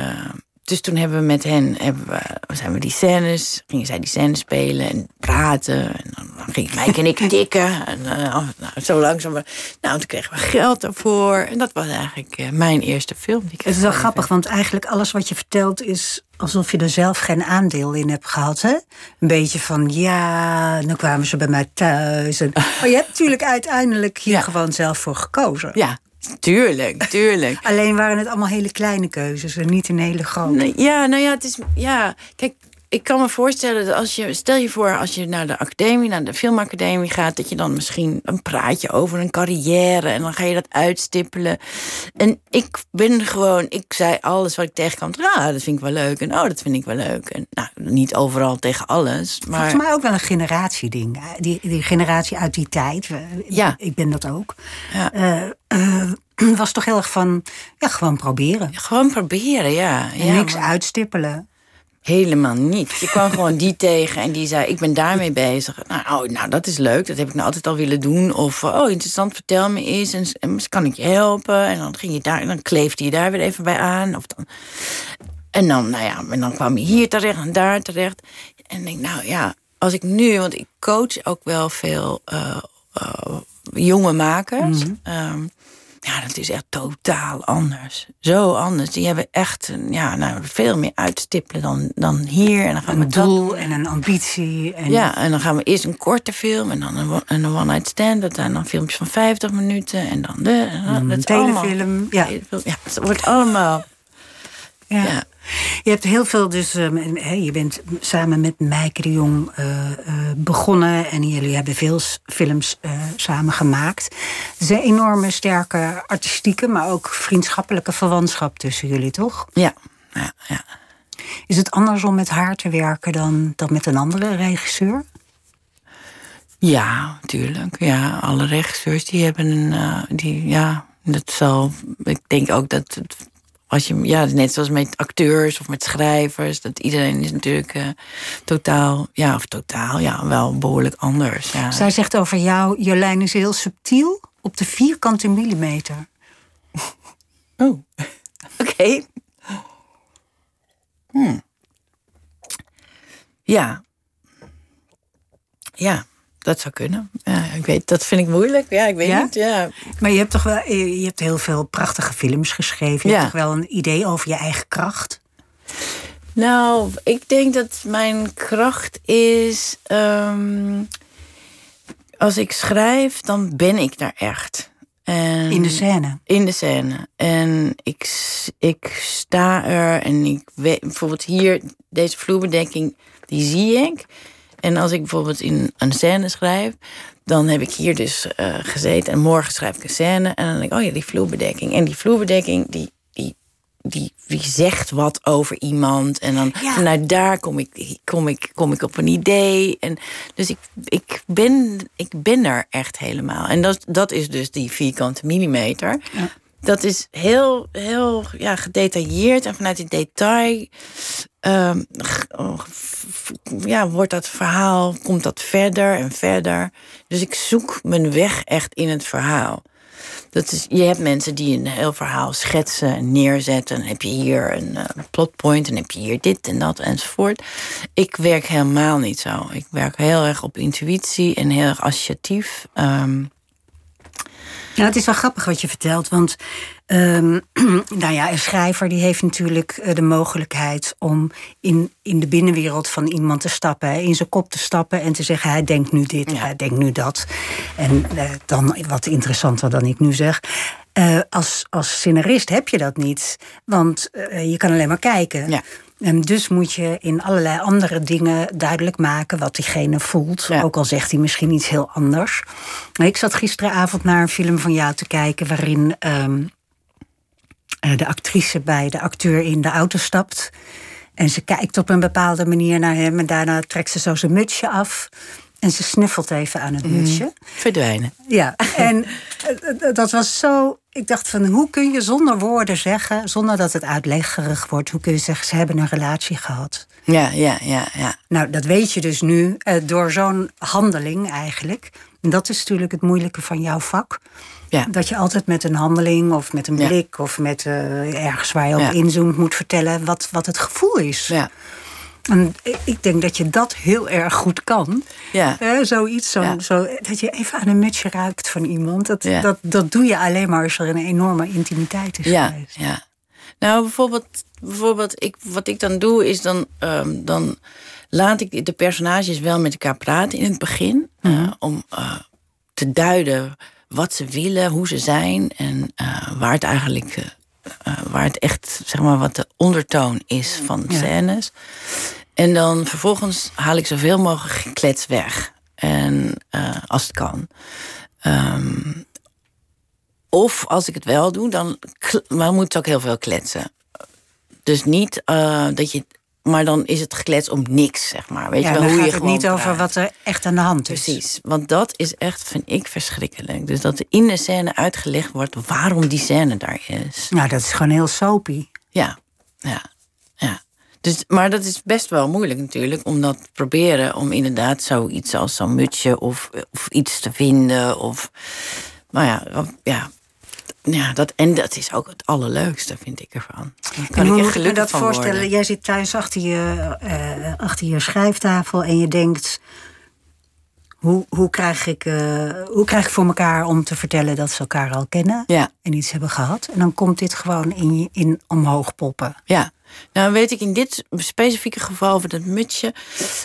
dus toen hebben we met hen, hebben we, zijn we die scènes, gingen zij die scènes spelen en praten. En dan, dan ging Mike en ik *laughs* tikken. En uh, nou, zo langzaam. Nou, toen kregen we geld daarvoor. En dat was eigenlijk uh, mijn eerste film. Die het is wel grappig, want eigenlijk alles wat je vertelt is alsof je er zelf geen aandeel in hebt gehad. Hè? Een beetje van, ja, dan kwamen ze bij mij thuis. En, *laughs* maar je hebt natuurlijk uiteindelijk hier ja. gewoon zelf voor gekozen. Ja, Tuurlijk, tuurlijk. Alleen waren het allemaal hele kleine keuzes en niet een hele grote. Ja, nou ja, het is. Ja, kijk, ik kan me voorstellen dat als je. Stel je voor, als je naar de academie, naar de filmacademie gaat, dat je dan misschien een praatje over een carrière en dan ga je dat uitstippelen. En ik ben gewoon. Ik zei alles wat ik tegenkwam. Ja, dat vind ik wel leuk. En oh, dat vind ik wel leuk. En nou, niet overal tegen alles. Maar... Volgens mij ook wel een generatieding. Die, die generatie uit die tijd. Ja. Ik ben dat ook. Ja. Uh, uh, *clears throat* was toch heel erg van, ja, gewoon proberen. Gewoon proberen, ja. ja niks uitstippelen. Helemaal niet. Je kwam gewoon die *laughs* tegen en die zei: Ik ben daarmee bezig. Nou, oh, nou, dat is leuk. Dat heb ik nou altijd al willen doen. Of oh, interessant, vertel me eens. En, en kan ik je helpen? En dan ging je daar, en dan kleefde je daar weer even bij aan. Of dan, en dan, nou ja, en dan kwam je hier terecht en daar terecht. En ik denk, nou ja, als ik nu, want ik coach ook wel veel uh, uh, jonge makers. Mm -hmm. Ja, dat is echt totaal anders. Zo anders. Die hebben echt ja, nou, veel meer uitstippelen dan, dan hier. En dan gaan een we doel en een ambitie. En... Ja, en dan gaan we eerst een korte film en dan een, een one-night stand. Dat zijn dan filmpjes van 50 minuten en dan de. een telefilm. Ja. ja, het wordt allemaal. ja. ja. Je hebt heel veel, dus uh, je bent samen met Meike de Jong uh, uh, begonnen en jullie hebben veel films samen gemaakt. Er is een enorme sterke artistieke, maar ook vriendschappelijke verwantschap tussen jullie, toch? Ja, ja, ja. Is het anders om met haar te werken dan, dan met een andere regisseur? Ja, natuurlijk. Ja, alle regisseurs die hebben een. die, ja, dat zal. Ik denk ook dat het als je, ja, net zoals met acteurs of met schrijvers, dat iedereen is natuurlijk uh, totaal, ja, of totaal, ja, wel behoorlijk anders. Ja. Zij zegt over jou, Jolijn is heel subtiel op de vierkante millimeter. *laughs* Oh, *laughs* oké. Okay. Hmm. Ja. Ja. Dat zou kunnen. Ja, ik weet, dat vind ik moeilijk. Ja, ik weet niet. Ja. Maar je hebt toch wel, je hebt heel veel prachtige films geschreven. Je hebt toch wel een idee over je eigen kracht? Nou, ik denk dat mijn kracht is. ehm, als ik schrijf, dan ben ik daar echt. En In de scène. In de scène. En ik, ik sta er en ik weet, bijvoorbeeld hier, deze vloerbedekking, die zie ik. En als ik bijvoorbeeld in een scène schrijf, dan heb ik hier dus eh, gezeten en morgen schrijf ik een scène. En dan denk ik, oh ja, die vloerbedekking. En die vloerbedekking, die, die, die, die zegt wat over iemand. En dan Ja. vanuit daar kom ik, kom, ik, kom ik op een idee. En dus ik, ik, ben, ik ben er echt helemaal. En dat, dat is dus die vierkante millimeter. Dat is heel, heel ja, gedetailleerd en vanuit het detail ehm, oh, ja, wordt dat verhaal, komt dat verder en verder. Dus ik zoek mijn weg echt in het verhaal. Dat is, je hebt mensen die een heel verhaal schetsen en neerzetten. Dan heb je hier een eh, plotpoint en heb je hier dit en dat enzovoort. Ik werk helemaal niet zo. Ik werk heel erg op intuïtie en heel erg associatief. Ehm, Ja, het is wel grappig wat je vertelt, want ehm, *clears throat* nou ja, een schrijver die heeft natuurlijk eh, de mogelijkheid om in, in de binnenwereld van iemand te stappen, in zijn kop te stappen en te zeggen: hij denkt nu dit, Ja. hij denkt nu dat. En eh, dan wat interessanter dan ik nu zeg. Eh, als, als scenarist heb je dat niet, want je kan alleen maar kijken. Ja. En dus moet je in allerlei andere dingen duidelijk maken wat diegene voelt. Ja. Ook al zegt hij misschien iets heel anders. Ik zat gisteravond naar een film van jou te kijken waarin ehm, eh, de actrice bij de acteur in de auto stapt. En ze kijkt op een bepaalde manier naar hem en daarna trekt ze zo zijn mutsje af. En ze snuffelt even aan het mutsje. verdwijnen. Ja, en eh, dat was zo. Ik dacht van hoe kun je zonder woorden zeggen, zonder dat het uitleggerig wordt, hoe kun je zeggen ze hebben een relatie gehad? Ja, ja, ja, ja. Nou, dat weet je dus nu eh, door zo'n handeling eigenlijk. En dat is natuurlijk het moeilijke van jouw vak. Ja. Dat je altijd met een handeling of met een Ja. blik of met eh, ergens waar je op inzoomt moet vertellen wat, wat het gevoel is. ja. En ik- denk dat je dat heel erg goed kan. Ja. Zoiets, zo, Ja. zo, dat je even aan een mutsje ruikt van iemand. Dat, Ja. dat, dat doe je alleen maar als er een enorme intimiteit is Ja, geweest. ja. Nou, bijvoorbeeld, bijvoorbeeld ik, wat ik dan doe, is dan, ehm, dan laat ik de personages wel met elkaar praten in het begin. om eh, te duiden wat ze willen, hoe ze zijn en eh, waar het eigenlijk. eh, waar het echt, zeg maar, wat de ondertoon is van Ja. scènes. En dan vervolgens haal ik zoveel mogelijk geklets weg. En eh, als het kan. Ehm, of als ik het wel doe, dan maar moet het ook heel veel kletsen. Dus niet eh, dat je. Maar dan is het geklets om niks, zeg maar. Weet Ja, je wel, hoe gaat je het niet over wat er echt aan de hand is. Precies, want dat is echt, vind ik, verschrikkelijk. Dus dat in de scène uitgelegd wordt waarom die scène daar is. Nou, dat is gewoon heel soapy. Ja, ja. Dus, maar dat is best wel moeilijk natuurlijk, om dat te proberen om inderdaad zoiets als zo'n mutsje of, of iets te vinden. Of, maar ja, ja, ja dat, en dat is ook het allerleukste, vind ik ervan. Daar kan en ik echt me gelukkig dat van voorstellen? worden. Jij zit thuis achter je, eh, achter je schrijftafel en je denkt... Hoe, hoe, krijg ik, eh, hoe krijg ik voor elkaar om te vertellen dat ze elkaar al kennen Ja. en iets hebben gehad? En dan komt dit gewoon in, je- in omhoog poppen. Ja, nou weet ik in dit specifieke geval over dat mutsje...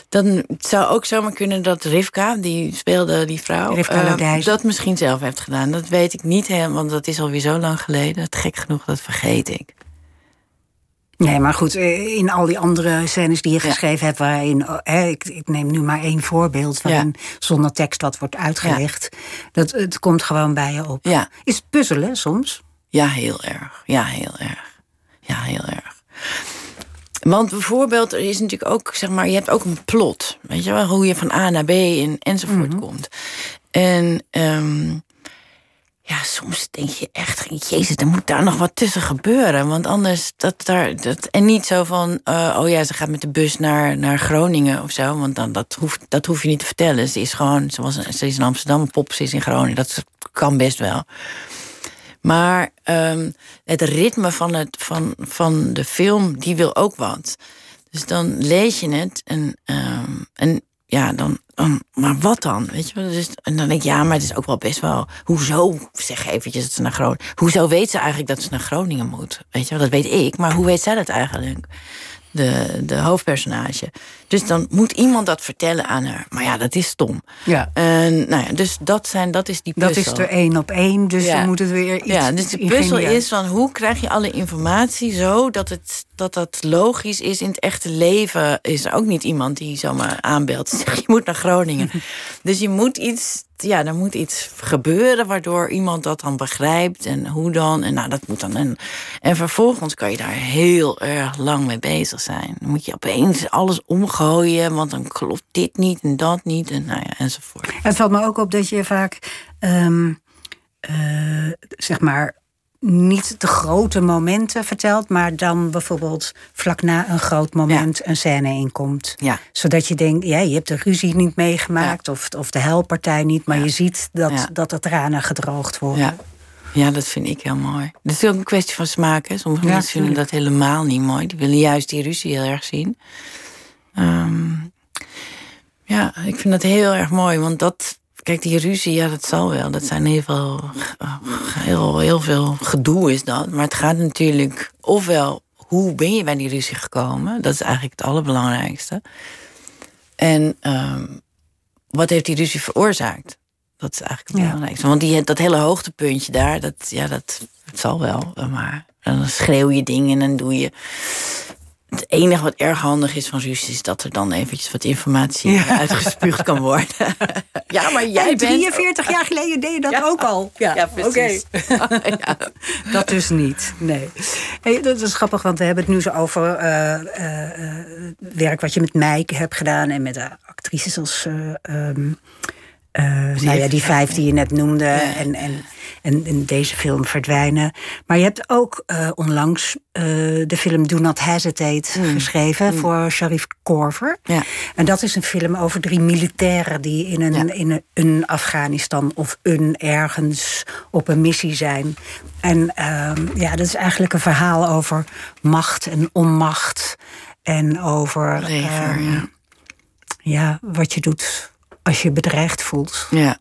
dan het zou ook zomaar kunnen dat Rivka, die speelde die vrouw... Rivka Lodijzen. dat misschien zelf heeft gedaan. Dat weet ik niet helemaal, want dat is alweer zo lang geleden. Het gek genoeg, dat vergeet ik. Nee, maar goed, eh, in al die andere scènes die je Ja. geschreven hebt, waarin, oh, hè, ik, ik neem nu maar één voorbeeld, waarin zonder tekst wat wordt uitgelegd, dat, het komt gewoon bij je op. Ja. Is het puzzelen soms? Ja, heel erg. Ja, heel erg. Ja, heel erg. Want bijvoorbeeld, er is natuurlijk ook, zeg maar, je hebt ook een plot. Weet je wel, hoe je van A naar B en, enzovoort komt. En ehm, ja, soms denk je echt, jezus, er moet daar nog wat tussen gebeuren. Want anders, dat daar, dat, en niet zo van, eh, oh ja, ze gaat met de bus naar, naar Groningen of zo. Want dan, dat, hoeft, dat hoef je niet te vertellen. Ze is gewoon, ze, was, ze is in Amsterdam, pop, ze is in Groningen. Dat kan best wel. Maar ehm, het ritme van, het, van, van de film, die wil ook wat. Dus dan lees je het en, ehm, en ja, dan, dan, maar wat dan? Weet je wel? Dus, en dan denk ik, ja, maar het is ook wel best wel. Hoezo, zeg eventjes dat ze naar Groningen. Hoezo weet ze eigenlijk dat ze naar Groningen moet? Weet je wel, dat weet ik, maar hoe weet zij dat eigenlijk? de, de hoofdpersonage. Dus dan moet iemand dat vertellen aan haar. Maar ja, dat is stom. Ja. En, nou ja, dus dat, zijn, dat is die puzzel. Dat is er één op één, dus Ja. dan moet het weer iets Ja, dus de puzzel is van hoe krijg je alle informatie zo dat het dat dat logisch is in het echte leven. Is er ook niet iemand die zomaar aanbelt *laughs* je moet naar Groningen. *laughs* dus je moet iets, ja, er moet iets gebeuren waardoor iemand dat dan begrijpt en hoe dan. En nou, dat moet dan. En, en vervolgens kan je daar heel erg lang mee bezig zijn. Dan moet je opeens alles omgooien, want dan klopt dit niet en dat niet en nou ja, enzovoort. Het valt me ook op dat je vaak, ehm, eh, zeg maar, niet de grote momenten vertelt, maar dan bijvoorbeeld vlak na een groot moment een scène inkomt. Ja. Zodat je denkt, ja, je hebt de ruzie niet meegemaakt of, of de helpartij niet, maar je ziet dat, dat de tranen gedroogd worden. Ja. ja, dat vind ik heel mooi. Dat is ook een kwestie van smaak. Hè. Sommige Ja, mensen vinden dat helemaal niet mooi. Die willen juist die ruzie heel erg zien. Ehm, ja, ik vind dat heel erg mooi. Want dat, kijk, die ruzie, ja, dat zal wel. Dat zijn heel veel, heel, heel veel gedoe is dat. Maar het gaat natuurlijk ofwel, hoe ben je bij die ruzie gekomen? Dat is eigenlijk het allerbelangrijkste. En ehm, wat heeft die ruzie veroorzaakt? Dat is eigenlijk het Ja. belangrijkste. Want die, dat hele hoogtepuntje daar, dat, ja, dat, het zal wel. Maar dan schreeuw je dingen en dan doe je... Het enige wat erg handig is van ruzie is dat er dan eventjes wat informatie uitgespuugd kan worden. *laughs* ja, maar jij En bent... 43 jaar geleden deed je dat Ja. ook al. Ja, precies. *laughs* ja. Dat dus niet, nee. Hey, dat is grappig, want we hebben het nu zo over eh, eh, eh, werk wat je met Meike hebt gedaan en met de actrices als. eh, ehm, eh, nou ja, die vijf die je net noemde. En, en, en, en deze film verdwijnen. Maar je hebt ook eh, onlangs eh, de film Do Not Hesitate geschreven voor Sharif Korver. Ja. En dat is een film over drie militairen die in een, Ja. in een, een Afghanistan of een ergens op een missie zijn. En ehm, ja, dat is eigenlijk een verhaal over macht en onmacht. En over ehm, ja. ja, wat je doet als je bedreigd voelt. ja.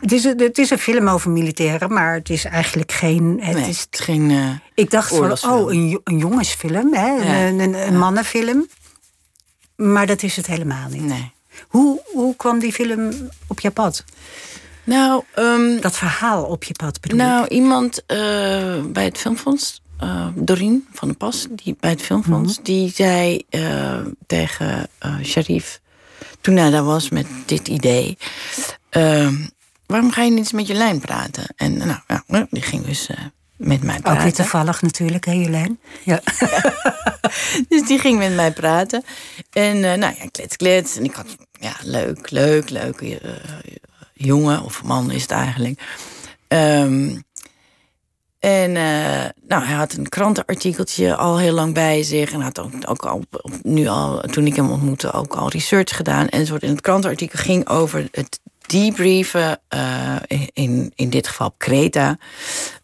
Het is, een- het is een film over militairen, maar het is eigenlijk geen. Het Nee, is, geen... eh, ik dacht van, oh, een, jo- een jongensfilm, hè? Ja. Een, een, een mannenfilm. Maar dat is het helemaal niet. nee. Hoe, hoe kwam die film op je pad? Nou, ehm, Dat verhaal op je pad bedoel ik. Nou, iemand eh, bij het Filmfonds, eh Doreen van der Pas, die, bij het Filmfonds, Mhm. die zei tegen Sharif, toen hij daar was met dit idee, ehm, waarom ga je niet eens met Jolijn praten? En nou, ja, die ging dus eh, met mij Ook weer praten. toevallig natuurlijk, hè Jolijn? Ja. *laughs* Dus die ging met mij praten. En eh, nou ja, klets, klets. En ik had, ja, leuk, leuk, leuk. eh, jongen of man is het eigenlijk. Ehm, en eh, nou, hij had een krantenartikeltje al heel lang bij zich. En had ook, ook al, nu al, toen ik hem ontmoette, ook al research gedaan. En soort. En het krantenartikel ging over het debriefen, eh, in, in dit geval op Kreta,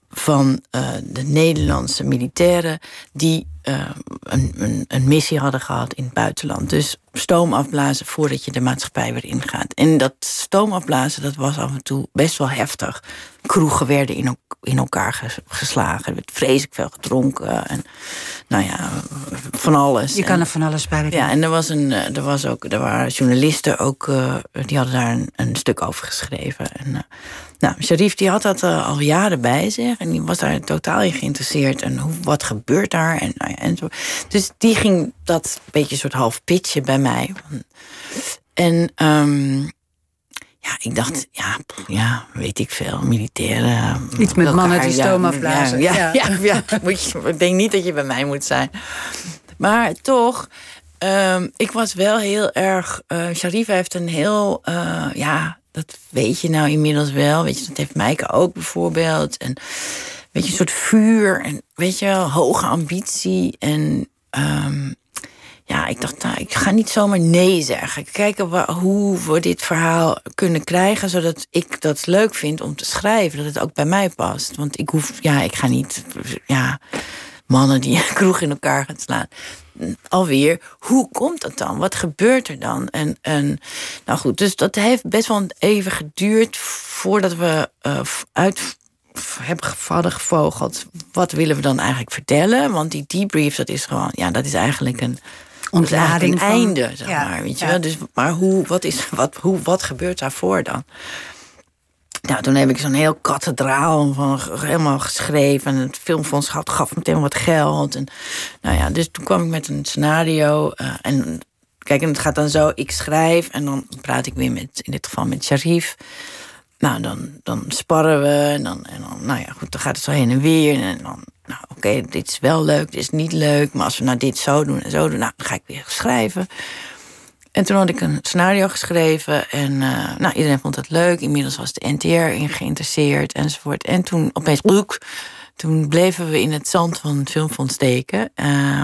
van eh, de Nederlandse militairen die eh, een, een, een missie hadden gehad in het buitenland. Dus stoom afblazen voordat je de maatschappij weer ingaat. En dat stoom afblazen, dat was af en toe best wel heftig. Kroegen werden in, in elkaar ges- geslagen. Er werd vreselijk veel gedronken. En nou ja, van alles. Je En- kan er van alles bij ja, en er, was een, eh, er, was ook, er waren journalisten ook, eh, die hadden daar een, een stuk over geschreven. En, nou, Sharif die had dat al jaren bij zich en die was daar totaal in geïnteresseerd. En hoe, wat gebeurt daar? En, nou en zo. Dus die ging dat beetje soort half pitchen bij mij. En ehm, ja, ik dacht, ja, ja, weet ik veel, militairen. Iets met elkaar, mannen die afblazen. Ja, Ja. ja, ja, ja, moet je, ik denk niet dat je bij mij moet zijn. Maar toch, ehm, ik was wel heel erg. eh Sharif heeft een heel. eh, ja, dat weet je nou inmiddels wel. Weet je, dat heeft Maaike ook bijvoorbeeld. En weet je, een soort vuur. En weet je wel, hoge ambitie. En. ehm, ja, ik dacht, nou, ik ga niet zomaar nee zeggen. Kijken hoe we dit verhaal kunnen krijgen, zodat ik dat leuk vind om te schrijven, dat het ook bij mij past. Want ik hoef, ja, ik ga niet, ja, mannen die een kroeg in elkaar gaan slaan. Alweer, hoe komt dat dan? Wat gebeurt er dan? En, en nou goed, dus dat heeft best wel even geduurd voordat we eh, uit heb hadden gevogeld. Wat willen we dan eigenlijk vertellen? Want die debrief, dat is gewoon, ja, dat is eigenlijk een ontlading een einde, zeg maar. Weet je wel? Dus, maar hoe, wat, is, wat, hoe, wat gebeurt daarvoor dan? Nou, toen heb ik zo'n heel kathedraal van helemaal geschreven. En het filmfonds gaf, gaf meteen wat geld. En, nou ja, dus toen kwam ik met een scenario. Uh, en kijk, en het gaat dan zo: ik schrijf en dan praat ik weer met, in dit geval met Sharif. Nou, dan, dan sparren we en dan, en dan, nou ja, goed, dan gaat het zo heen en weer. En dan, nou, oké, dit is wel leuk, dit is niet leuk. Maar als we nou dit zo doen en zo doen, nou, dan ga ik weer schrijven. En toen had ik een scenario geschreven en uh, nou, iedereen vond het leuk. Inmiddels was de NTR in geïnteresseerd enzovoort. En toen opeens, look, toen bleven we in het zand van het filmfonds steken. Uh,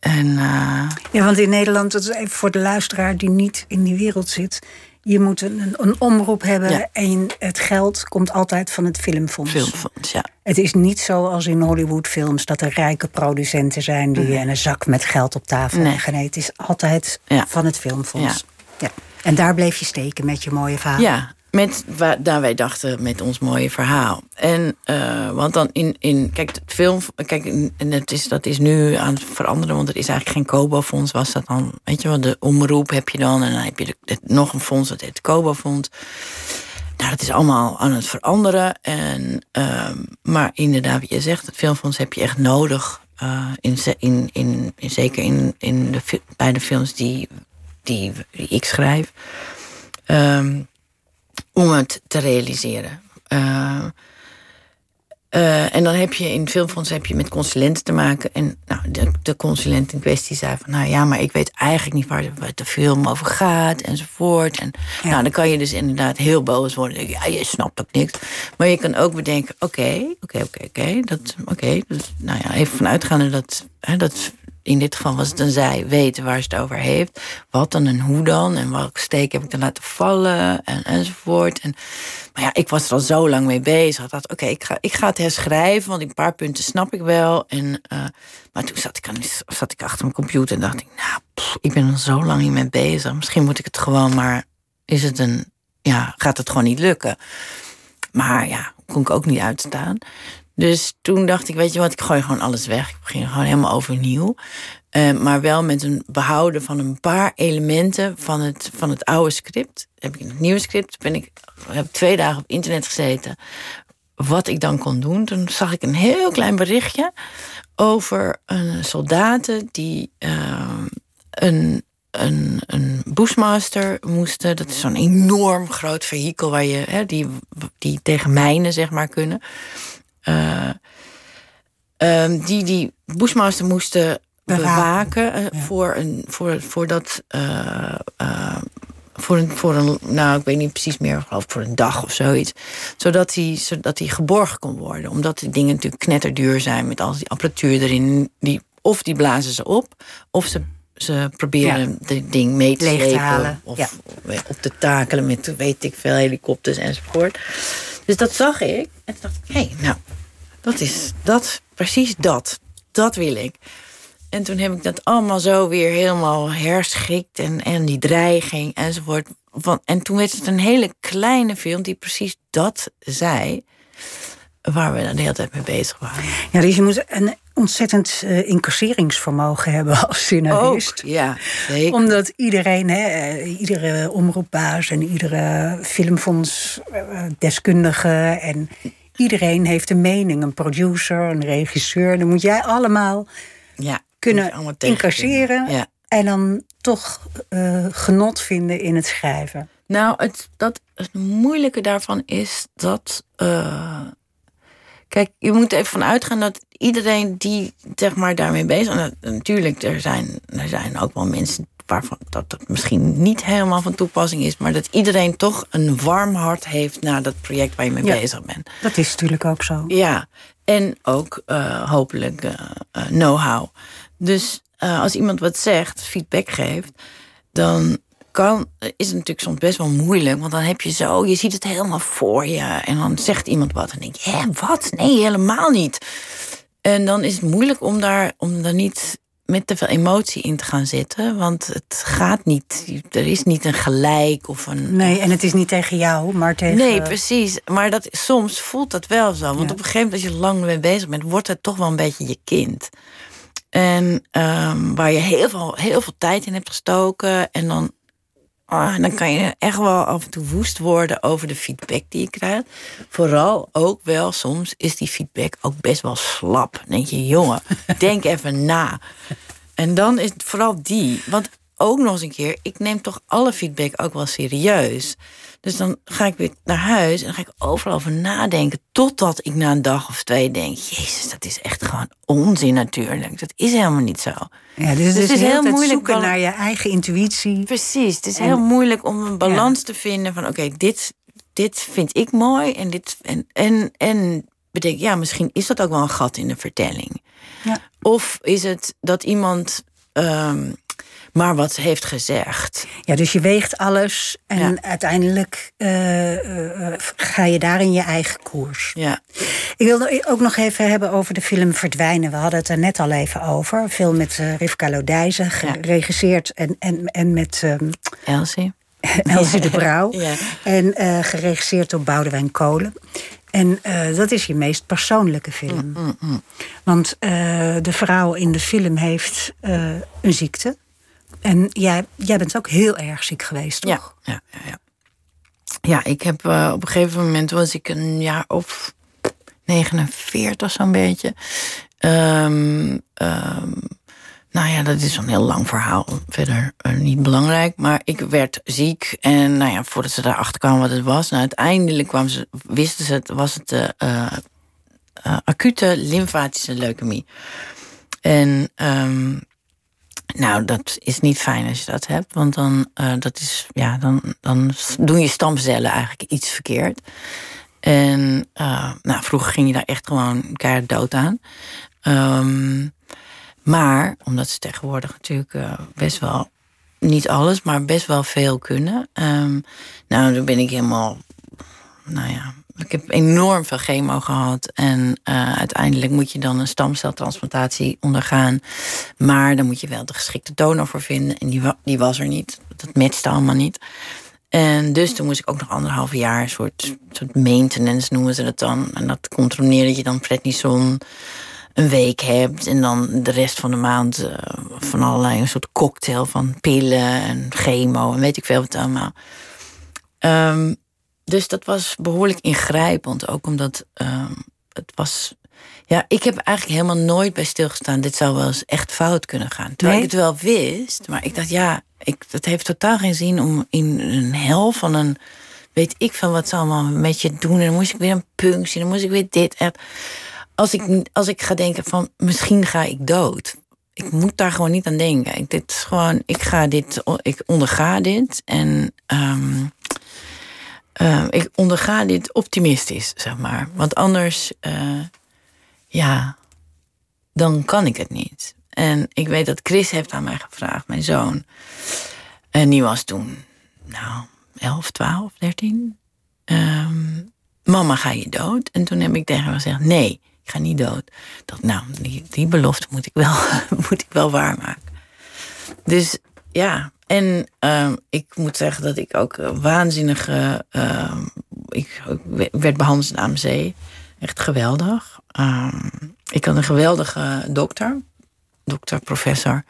en, uh... Ja, want in Nederland, dat is even voor de luisteraar die niet in die wereld zit je moet een, een omroep hebben en het geld komt altijd van het filmfonds. Filmfonds, ja. Het is niet zo als in Hollywoodfilms dat er rijke producenten zijn die een zak met geld op tafel leggen. Nee, het is altijd van het filmfonds. Ja. En daar bleef je steken met je mooie verhaal. Ja, met waar daar wij dachten met ons mooie verhaal. En uh, want dan in, in kijk, het film, kijk, en het is, dat is nu aan het veranderen, want er is eigenlijk geen Kobo-fonds. Was dat dan, weet je wel, de omroep heb je dan en dan heb je de, nog een fonds, dat heet het Kobo-fonds. Nou, dat is allemaal aan het veranderen. En, uh, maar inderdaad, je zegt, het filmfonds heb je echt nodig. Uh, in, in, in, in, zeker in, in de, bij de films die, die, die ik schrijf. Um, om het te realiseren. Uh, uh, en dan heb je in filmfonds heb je met consulenten te maken. En nou, de, de consulent in kwestie zei van... nou ja, maar ik weet eigenlijk niet waar de, waar de film over gaat enzovoort. En nou, dan kan je dus inderdaad heel boos worden. Ja, je snapt ook niks. Maar je kan ook bedenken, oké, oké, oké, oké. dat, oké, nou ja, even vanuitgaande dat, hè, dat in dit geval was het een zij, weten waar ze het over heeft. Wat dan en hoe dan en welke steek heb ik dan laten vallen en, enzovoort. En, maar ja, ik was er al zo lang mee bezig. Ik dacht, oké, ik, ga, ik ga het herschrijven, want een paar punten snap ik wel. En, uh, maar toen zat ik, aan, zat ik achter mijn computer en dacht ik, nou, ik ben er zo lang hiermee bezig. Misschien moet ik het gewoon maar, is het een, ja, gaat het gewoon niet lukken. Maar ja, kon ik ook niet uitstaan. Dus toen dacht ik, weet je wat, ik gooi gewoon alles weg. Ik begin gewoon helemaal overnieuw. Uh, maar wel met een behouden van een paar elementen van het, van het oude script. Heb ik in het nieuwe script ben ik, heb twee dagen op internet gezeten. Wat ik dan kon doen. Toen zag ik een heel klein berichtje over een soldaten die uh, een, een, een Bushmaster moesten. Dat is zo'n enorm groot vehikel waar je, hè, die, die tegen mijnen zeg maar kunnen. Uh, die die Bushmaster moesten bewaken, uh, voor, een, voor, voor dat. Uh, voor een, voor een, nou, ik weet niet precies meer, geloof voor een dag of zoiets. Zodat hij zodat die geborgen kon worden. Omdat die dingen natuurlijk knetterduur zijn met al die apparatuur erin. Die, of die blazen ze op, of ze, ze proberen ja. het ding mee te slepen. Of ja. op te takelen met, weet ik veel, helikopters enzovoort. Dus dat zag ik. En toen dacht ik, hé, hey, nou, dat is dat, precies dat. Dat wil ik. En toen heb ik dat allemaal zo weer helemaal herschikt. En, en die dreiging enzovoort. Van, en toen werd het een hele kleine film die precies dat zei. Waar we dan de hele tijd mee bezig waren. Ja, dus je moet een ontzettend uh, incasseringsvermogen hebben *laughs* als. Ook, ja, zeker. Omdat iedereen, hè, eh, iedere omroepbaas en iedere filmfondsdeskundige eh, en iedereen heeft een mening. Een producer, een regisseur. Dan moet jij allemaal ja, kunnen allemaal incasseren. Ja. En dan toch uh, genot vinden in het schrijven. Nou, het, dat, het moeilijke daarvan is dat. Uh, kijk, je moet even van uitgaan dat iedereen die zeg maar, daarmee bezig is. Natuurlijk, er zijn, er zijn ook wel mensen waarvan dat het misschien niet helemaal van toepassing is, maar dat iedereen toch een warm hart heeft naar dat project waar je mee bezig bent. Dat is natuurlijk ook zo. Ja, en ook uh, hopelijk uh, uh, know-how. Dus als iemand wat zegt, feedback geeft, dan kan, is het natuurlijk soms best wel moeilijk. Want dan heb je zo, je ziet het helemaal voor je. En dan zegt iemand wat en denk je, hè, wat? Nee, helemaal niet. En dan is het moeilijk om daar, om daar niet met te veel emotie in te gaan zitten. Want het gaat niet. Er is niet een gelijk of een. Nee, en het is niet tegen jou, maar tegen. Nee, precies. Maar dat, soms voelt dat wel zo. Want op een gegeven moment, als je lang mee bezig bent, wordt het toch wel een beetje je kind. En um, waar je heel veel, heel veel tijd in hebt gestoken. En dan Oh, dan kan je echt wel af en toe woest worden over de feedback die je krijgt. Vooral ook wel, soms is die feedback ook best wel slap. Dan denk je, jongen, *laughs* denk even na. En dan is het vooral die. Want ook nog eens een keer, ik neem toch alle feedback ook wel serieus. Dus dan ga ik weer naar huis en dan ga ik overal over nadenken. Totdat ik na een dag of twee denk: Jezus, dat is echt gewoon onzin natuurlijk. Dat is helemaal niet zo. Ja, dus, dus het is heel moeilijk zoeken naar je eigen intuïtie. Precies, het is heel moeilijk om een balans te vinden van: oké, dit, dit vind ik mooi en dit. En, en, en bedenk, ja, misschien is dat ook wel een gat in de vertelling. Ja. Of is het dat iemand. Um, maar wat heeft gezegd. Ja, dus je weegt alles en uiteindelijk uh, uh, ga je daar in je eigen koers. Ja. Ik wil ook nog even hebben over de film Verdwijnen. We hadden het er net al even over. Een film met uh, Rivka Lodijzen, geregisseerd en, en, en met... Um, Elsie. *laughs* Elsie de Brouw. Ja. En geregisseerd door Boudewijn Kolen. En uh, dat is je meest persoonlijke film. Mm, mm, mm. Want uh, de vrouw in de film heeft uh, een ziekte. En jij, jij bent ook heel erg ziek geweest, toch? Ja, ja, ja. ja. ik heb uh, op een gegeven moment was ik een jaar of 49 zo'n beetje. Um, um, nou ja, dat is een heel lang verhaal. Verder uh, niet belangrijk. Maar ik werd ziek. En nou ja, voordat ze erachter kwamen wat het was. Nou, uiteindelijk kwamen ze, wisten ze het, was het uh, uh, acute lymfatische leukemie. En um, nou, dat is niet fijn als je dat hebt. Want dan, uh, dat is, ja, dan, dan doen je stamcellen eigenlijk iets verkeerd. En uh, nou, vroeger ging je daar echt gewoon keihard dood aan. Um, maar, omdat ze tegenwoordig natuurlijk uh, best wel, niet alles, maar best wel veel kunnen. Um, nou, dan ben ik helemaal, nou ja, ik heb enorm veel chemo gehad. En uh, uiteindelijk moet je dan een stamceltransplantatie ondergaan. Maar dan moet je wel de geschikte donor voor vinden. En die, die was er niet. Dat matchte allemaal niet. En dus toen moest ik ook nog anderhalf jaar een soort, soort maintenance noemen ze dat dan. En dat controleerde dat je dan prednison een week hebt. En dan de rest van de maand uh, van allerlei een soort cocktail van pillen en chemo en weet ik veel wat allemaal. Um, dus dat was behoorlijk ingrijpend. Ook omdat uh, het was. Ja, ik heb eigenlijk helemaal nooit bij stilgestaan. Dit zou wel eens echt fout kunnen gaan. Terwijl ik het wel wist. Maar ik dacht, ja, ik, het heeft totaal geen zin om in een hel van een. Weet ik van wat ze allemaal met je doen. En dan moest ik weer een punctie. Dan moest ik weer dit. En als ik, als ik ga denken van misschien ga ik dood. Ik moet daar gewoon niet aan denken. Ik, dit is gewoon, ik ga dit, ik onderga dit. En um, uh, ik onderga dit optimistisch, zeg maar. Want anders, uh, ja, dan kan ik het niet. En ik weet dat Chris heeft aan mij gevraagd, mijn zoon. En die was toen, nou, 11, 12, 13. Um, Mama, ga je dood? En toen heb ik tegen hem gezegd: Nee, ik ga niet dood. Dat, nou, die, die belofte moet ik wel, *laughs* moet ik wel waarmaken. Dus ja, en uh, ik moet zeggen dat ik ook waanzinnige. Uh, ik werd behandeld in AMC. Echt geweldig. Uh, ik had een geweldige dokter, dokter, professor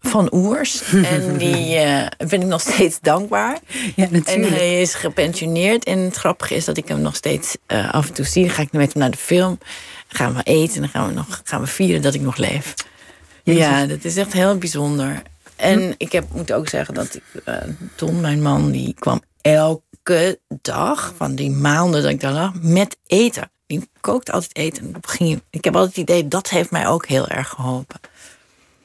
van Oers. *laughs* en die uh, ben ik nog steeds dankbaar. Ja, en hij is gepensioneerd. En het grappige is dat ik hem nog steeds uh, af en toe zie. Dan ga ik met hem naar de film. gaan we eten en dan gaan we, nog, gaan we vieren dat ik nog leef. Ja, dat is echt heel bijzonder. En hm. ik heb, moet ook zeggen dat ik, uh, Ton, mijn man, die kwam elke dag van die maanden dat ik daar lag met eten. Die kookte altijd eten. Ik heb altijd het idee, dat heeft mij ook heel erg geholpen.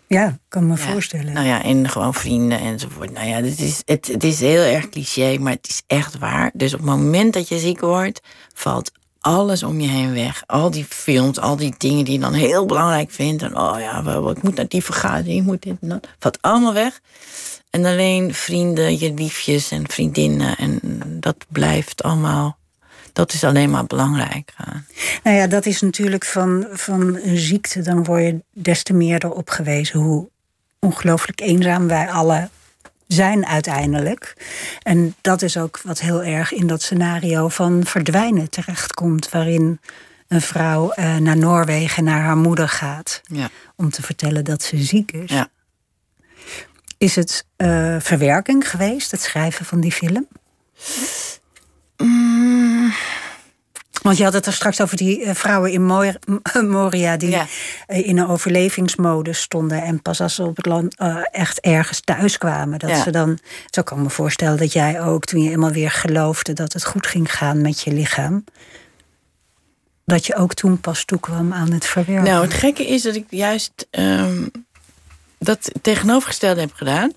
Ja, kan me voorstellen. Nou ja, en gewoon vrienden enzovoort. Nou ja, het is, het, het is heel erg cliché, maar het is echt waar. Dus op het moment dat je ziek wordt, valt alles om je heen weg. Al die films, al die dingen die je dan heel belangrijk vindt. En oh ja, ik moet naar die vergadering, ik moet dit dat. Valt allemaal weg. En alleen vrienden, je liefjes en vriendinnen. En dat blijft allemaal. dat is alleen maar belangrijk. Nou ja, dat is natuurlijk van, van een ziekte. Dan word je des te meer erop gewezen hoe ongelooflijk eenzaam wij alle zijn uiteindelijk. En dat is ook wat heel erg in dat scenario van verdwijnen terechtkomt, waarin een vrouw uh, naar Noorwegen naar haar moeder gaat ja. om te vertellen dat ze ziek is. Ja. Is het uh, verwerking geweest, het schrijven van die film? Mm. Want je had het er straks over die uh, vrouwen in *laughs* Moria die Ja. uh, in een overlevingsmodus stonden. En pas als ze op het land uh, echt ergens thuis kwamen, dat Ja. ze dan. Zo kan ik me voorstellen dat jij ook, toen je eenmaal weer geloofde dat het goed ging gaan met je lichaam. Dat je ook toen pas toekwam aan het verwerken. Nou, het gekke is dat ik juist ehm, dat tegenovergestelde heb gedaan.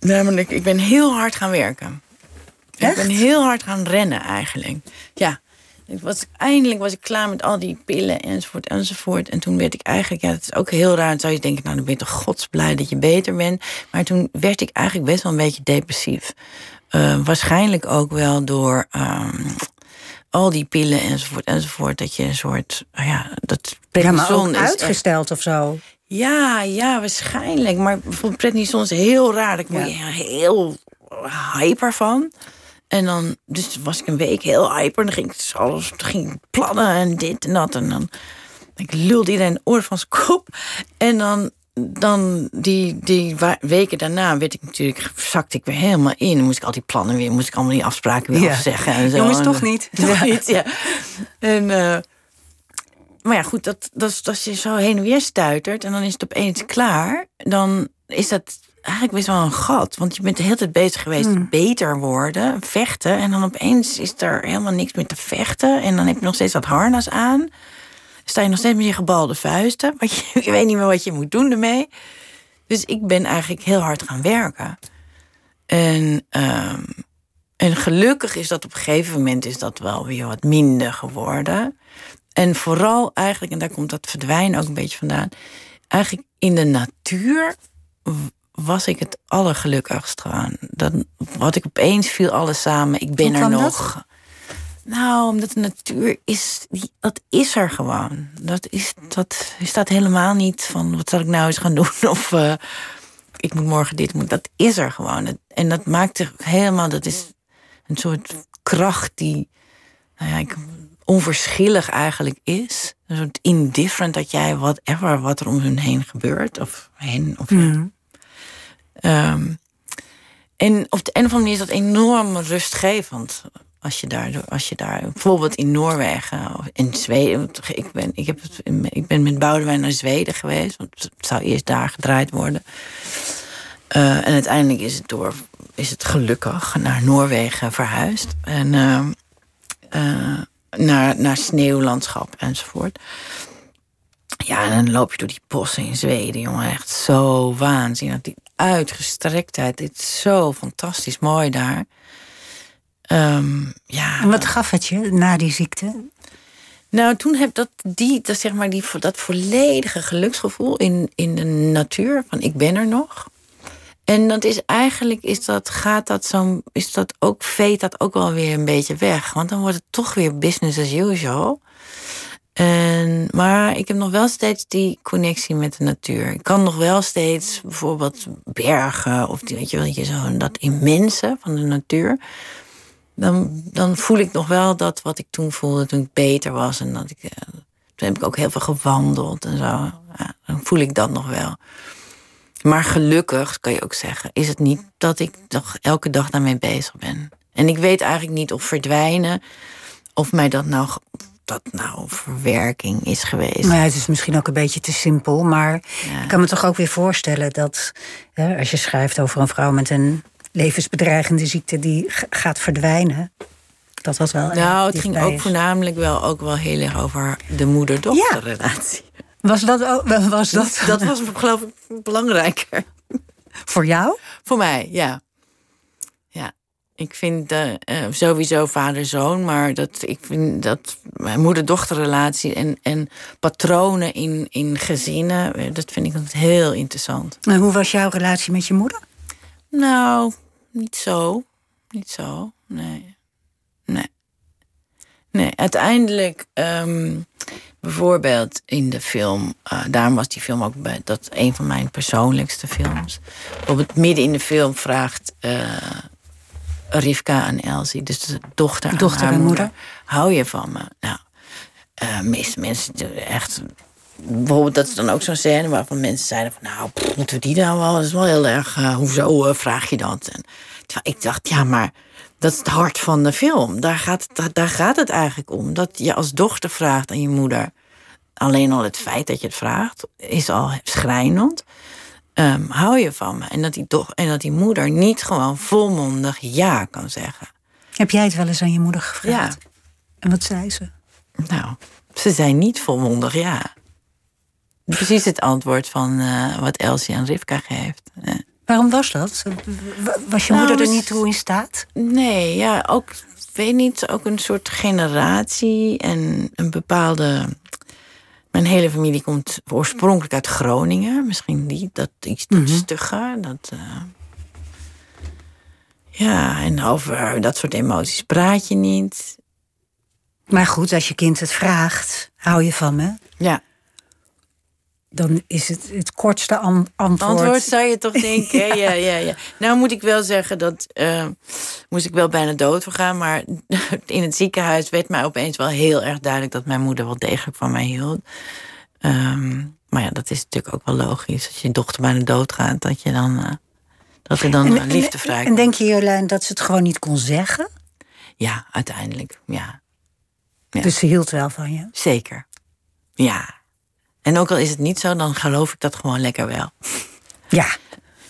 Namelijk, ik ben heel hard gaan werken. Echt? Ik ben heel hard gaan rennen eigenlijk. Ja. Ik was, eindelijk was ik klaar met al die pillen enzovoort enzovoort. En toen werd ik eigenlijk, ja, dat is ook heel raar. Dan zou je denken, nou dan ben je toch godsblij dat je beter bent. Maar toen werd ik eigenlijk best wel een beetje depressief. Uh, waarschijnlijk ook wel door um, al die pillen enzovoort enzovoort. Dat je een soort, nou ja, dat ja, maar ook uitgesteld of zo. Ja, ja, waarschijnlijk. Maar bijvoorbeeld prednison is heel raar. Daar word je ja. heel hyper van. En dan, dus was ik een week heel hyper. En dan ging ik alles, dan ging plannen en dit en dat. En dan ik lulde iedereen een oor van zijn kop. En dan, dan die, die weken daarna werd ik natuurlijk, zakte ik weer helemaal in. Dan moest ik al die plannen weer, moest ik allemaal die afspraken weer ja. afzeggen. En zo. Jongens, en, toch niet. *laughs* Toch ja. niet, ja. En, uh, maar ja, goed, dat, dat, als je zo heen en weer stuitert en dan is het opeens klaar, dan is dat eigenlijk best wel een gat. Want je bent de hele tijd bezig geweest Hmm. beter worden, vechten. En dan opeens is er helemaal niks meer te vechten. En dan heb je nog steeds dat harnas aan. Sta je nog steeds met je gebalde vuisten. Want je, *laughs* je weet niet meer wat je moet doen ermee. Dus ik ben eigenlijk heel hard gaan werken. En, um, en gelukkig is dat op een gegeven moment is dat wel weer wat minder geworden. En vooral eigenlijk, en daar komt dat verdwijnen ook een beetje vandaan. Eigenlijk in de natuur was ik het allergelukkigst gewoon. Dan, wat ik opeens viel alles samen. Ik ben er nog. Dat? Nou, omdat de natuur is, die, dat is er gewoon. Dat is, dat staat helemaal niet van wat zal ik nou eens gaan doen *laughs* of uh, ik moet morgen dit moet. Dat is er gewoon. En dat maakt er helemaal, dat is een soort kracht die, nou ja, ik, onverschillig eigenlijk is. Een soort indifferent dat jij whatever wat er om hun heen gebeurt of hen of mm. Um, en op de een of andere manier is dat enorm rustgevend. Als je daar, als je daar bijvoorbeeld in Noorwegen of in Zweden. Ik ben, ik, heb, ik ben met Boudewijn naar Zweden geweest. Want het zou eerst daar gedraaid worden. Uh, en uiteindelijk is het, door, is het gelukkig naar Noorwegen verhuisd. En uh, uh, naar, naar sneeuwlandschap enzovoort. Ja, en dan loop je door die bossen in Zweden, jongen. Echt zo waanzinnig. Die uitgestrektheid. Het is zo fantastisch mooi daar. Um, ja. En wat gaf het je na die ziekte? Nou, toen heb dat, die, dat, zeg maar, die, dat volledige geluksgevoel in, in de natuur. Van ik ben er nog. En dat is eigenlijk, is dat, gaat dat zo, is dat ook, veet dat ook wel weer een beetje weg. Want dan wordt het toch weer business as usual. En, maar ik heb nog wel steeds die connectie met de natuur. Ik kan nog wel steeds bijvoorbeeld bergen of die, weet je wel, je zo, dat immense van de natuur. Dan, dan voel ik nog wel dat wat ik toen voelde toen ik beter was. En dat ik, uh, toen heb ik ook heel veel gewandeld en zo. Ja, dan voel ik dat nog wel. Maar gelukkig, kan je ook zeggen, is het niet dat ik toch elke dag daarmee bezig ben. En ik weet eigenlijk niet of verdwijnen, of mij dat nou dat nou verwerking is geweest. Ja, het is misschien ook een beetje te simpel, maar ja. ik kan me toch ook weer voorstellen dat hè, als je schrijft over een vrouw met een levensbedreigende ziekte die gaat verdwijnen, dat dat wel. Nou, het ging ook is. voornamelijk wel ook wel heel erg over de moeder-dochterrelatie. Ja. Was dat ook? Was dat? dat was geloof ik belangrijker. Voor jou? Voor mij, ja. Ik vind uh, uh, sowieso vader-zoon, maar dat, ik vind dat moeder-dochterrelatie en, en patronen in, in gezinnen, dat vind ik altijd heel interessant. En hoe was jouw relatie met je moeder? Nou, niet zo. Niet zo, nee. Nee. Nee, uiteindelijk, ehm, bijvoorbeeld in de film, uh, daarom was die film ook bij, dat een van mijn persoonlijkste films. Bijvoorbeeld midden in de film vraagt uh, Rivka aan Elsie, dus de dochter, dochter aan haar en moeder, moeder. hou je van me? Nou, uh, meeste mensen echt. Bijvoorbeeld, dat is dan ook zo'n scène waarvan mensen zeiden van... nou, pff, moeten we die nou wel? Dat is wel heel erg... Uh, hoezo uh, vraag je dat? En, ik dacht, ja, maar dat is het hart van de film. Daar gaat, daar gaat het eigenlijk om. Dat je als dochter vraagt aan je moeder... alleen al het feit dat je het vraagt... is al schrijnend. Um, hou je van me? En dat, die doch, en dat die moeder niet gewoon volmondig ja kan zeggen. Heb jij het wel eens aan je moeder gevraagd? Ja. En wat zei ze? Nou, ze zei niet volmondig ja. Precies het antwoord van uh, wat Elsie aan Rivka geeft. Uh. Waarom was dat? Was je Nou, moeder er niet toe in staat? Nee, ja, ook, weet niet, ook een soort generatie en een bepaalde. Mijn hele familie komt oorspronkelijk uit Groningen. Misschien die, dat iets mm stugger. Dat, uh... Ja, en over dat soort emoties praat je niet. Maar goed, als je kind het vraagt, hou je van me? Ja, Dan is het het kortste an antwoord. antwoord zou je toch *laughs* denken. ja. ja, ja, ja. Nou moet ik wel zeggen dat uh, moest ik wel bijna dood voor gaan, maar *laughs* in het ziekenhuis werd mij opeens wel heel erg duidelijk dat mijn moeder wel degelijk van mij hield. Um, maar ja, dat is natuurlijk ook wel logisch. Als je dochter bijna doodgaat, dat je dan uh, dat er dan En- uh, en- liefde vrij En denk je, Jolijn, dat ze het gewoon niet kon zeggen? Ja, uiteindelijk. Ja, Ja. Dus ze hield wel van je. zeker. Ja. En ook al is het niet zo, dan geloof ik dat gewoon lekker wel. Ja,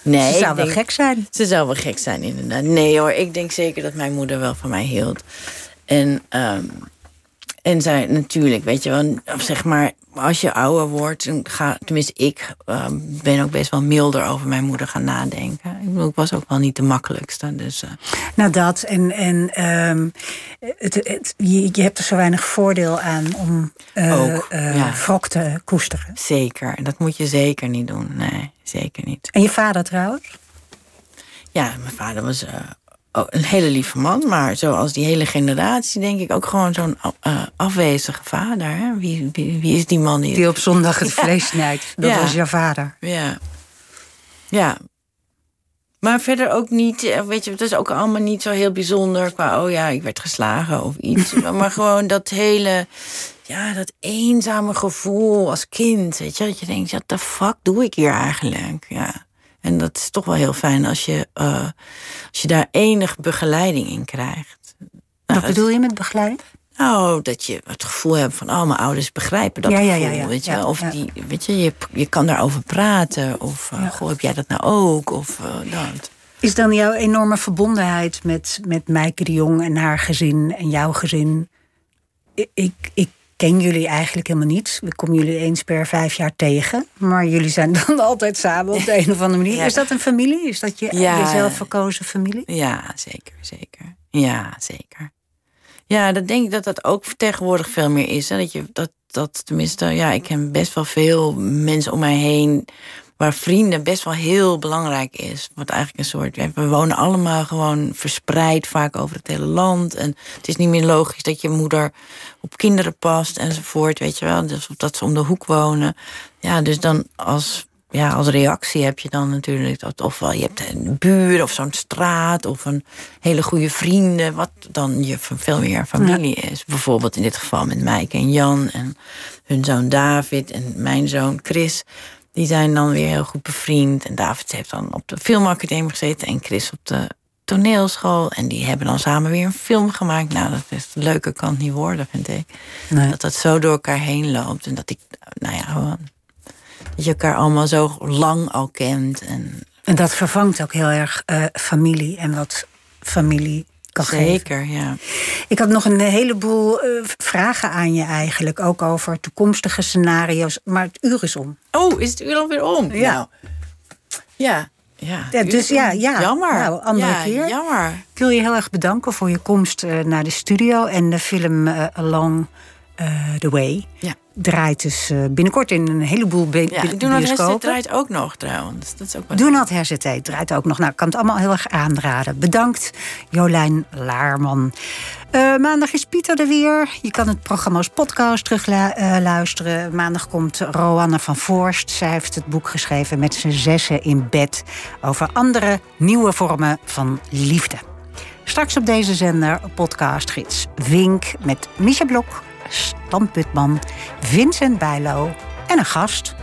Nee, ze zou wel denk- gek zijn. Ze zou wel gek zijn, inderdaad. Nee hoor, ik denk zeker dat mijn moeder wel van mij hield. En, ehm, en zij natuurlijk, weet je wel, of zeg maar, als je ouder wordt, dan ga, tenminste ik ehm, ben ook best wel milder over mijn moeder gaan nadenken. Ik, bedoel, ik was ook wel niet de makkelijkste, dus eh, Nou, dat. En, en ehm, het, het, je, je hebt er zo weinig voordeel aan om eh Ook, eh, ja. wrok te koesteren. zeker. En dat moet je zeker niet doen. Nee, zeker niet. En je vader trouwens? Ja, mijn vader was een hele lieve man, maar zoals die hele generatie, denk ik ook gewoon zo'n eh, afwezige vader. Hè? Wie, wie, wie is die man die Die op zondag het *laughs* Ja. vlees snijdt. Dat Ja. was jouw vader. Ja. Ja. Maar verder ook niet, eh, weet je, het is ook allemaal niet zo heel bijzonder qua, oh ja, ik werd geslagen of iets. *laughs* maar gewoon dat hele, ja, dat eenzame gevoel als kind, weet je, dat je denkt, ja, the fuck doe ik hier eigenlijk? Ja. En dat is toch wel heel fijn als je, eh, als je daar enig begeleiding in krijgt. Nou, Wat bedoel je met begeleiding? nou, dat je het gevoel hebt van, oh, mijn ouders begrijpen dat Ja, gevoel. ja, ja. Weet je, of die, weet je, je, je kan daarover praten. Of, uh, Ja. goh, heb jij dat nou ook? Of uh, dat. Is dan jouw enorme verbondenheid met, met Mijke de Jong en haar gezin en jouw gezin? Ik, ik ken jullie eigenlijk helemaal niet. Ik kom jullie eens per vijf jaar tegen. Maar jullie zijn dan *laughs* altijd samen op de een of andere manier. Ja. Is dat een familie? Is dat je Ja. jezelf verkozen familie? Ja, zeker, zeker. Ja, zeker. Ja, dat denk ik dat dat ook tegenwoordig veel meer is. Hè? Dat je dat, dat tenminste, ja, ik ken best wel veel mensen om mij heen waar vrienden best wel heel belangrijk is. Wat eigenlijk een soort. We wonen allemaal gewoon verspreid, vaak over het hele land. En het is niet meer logisch dat je moeder op kinderen past enzovoort. Weet je wel, dus dat ze om de hoek wonen. Ja, dus dan als. Ja, als reactie heb je dan natuurlijk dat ofwel je hebt een buur of zo'n straat of een hele goede vrienden, wat dan je veel meer familie is. Bijvoorbeeld in dit geval met Mijke en Jan en hun zoon David en mijn zoon Chris. Die zijn dan weer heel goed bevriend. En David heeft dan op de filmacademie gezeten en Chris op de toneelschool. En die hebben dan samen weer een film gemaakt. Nou, dat is leuker kan het niet worden, vind ik. Nee. Dat dat zo door elkaar heen loopt. En dat ik, nou ja, gewoon. Dat je elkaar allemaal zo lang al kent. En En dat vervangt ook heel erg eh, familie en wat familie kan geven. zeker, ja. Ik had nog een heleboel eh, vragen aan je eigenlijk. Ook over toekomstige scenario's. Maar het uur is om. Oh, is het uur alweer om? Ja. Nou, ja. Ja, Ja, dus ja, ja. Jammer. Nou, andere ja, keer. Jammer. Ik wil je heel erg bedanken voor je komst eh, naar de studio en de film eh, Along The Way. Ja. Draait dus uh, binnenkort in een heleboel bi ja, bioscopen. draait ook nog trouwens. Dat is ook wel Do Not Hesitate draait ook nog. Nou, ik kan het allemaal heel erg aanraden. Bedankt, Jolijn Laarman. Uh, maandag is Pieter er weer. Je kan het programma als podcast terugluisteren. Uh, maandag komt Roanne van Voorst. Zij heeft het boek geschreven met z'n zessen in bed... over andere nieuwe vormen van liefde. Straks op deze zender podcastgids Wink met Misha Blok, Stan Putman, Vincent Bijlo en een gast.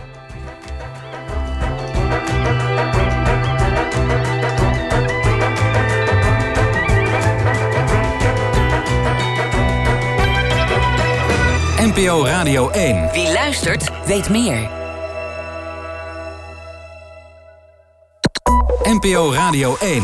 NPO Radio 1. Wie luistert, weet meer. NPO Radio 1.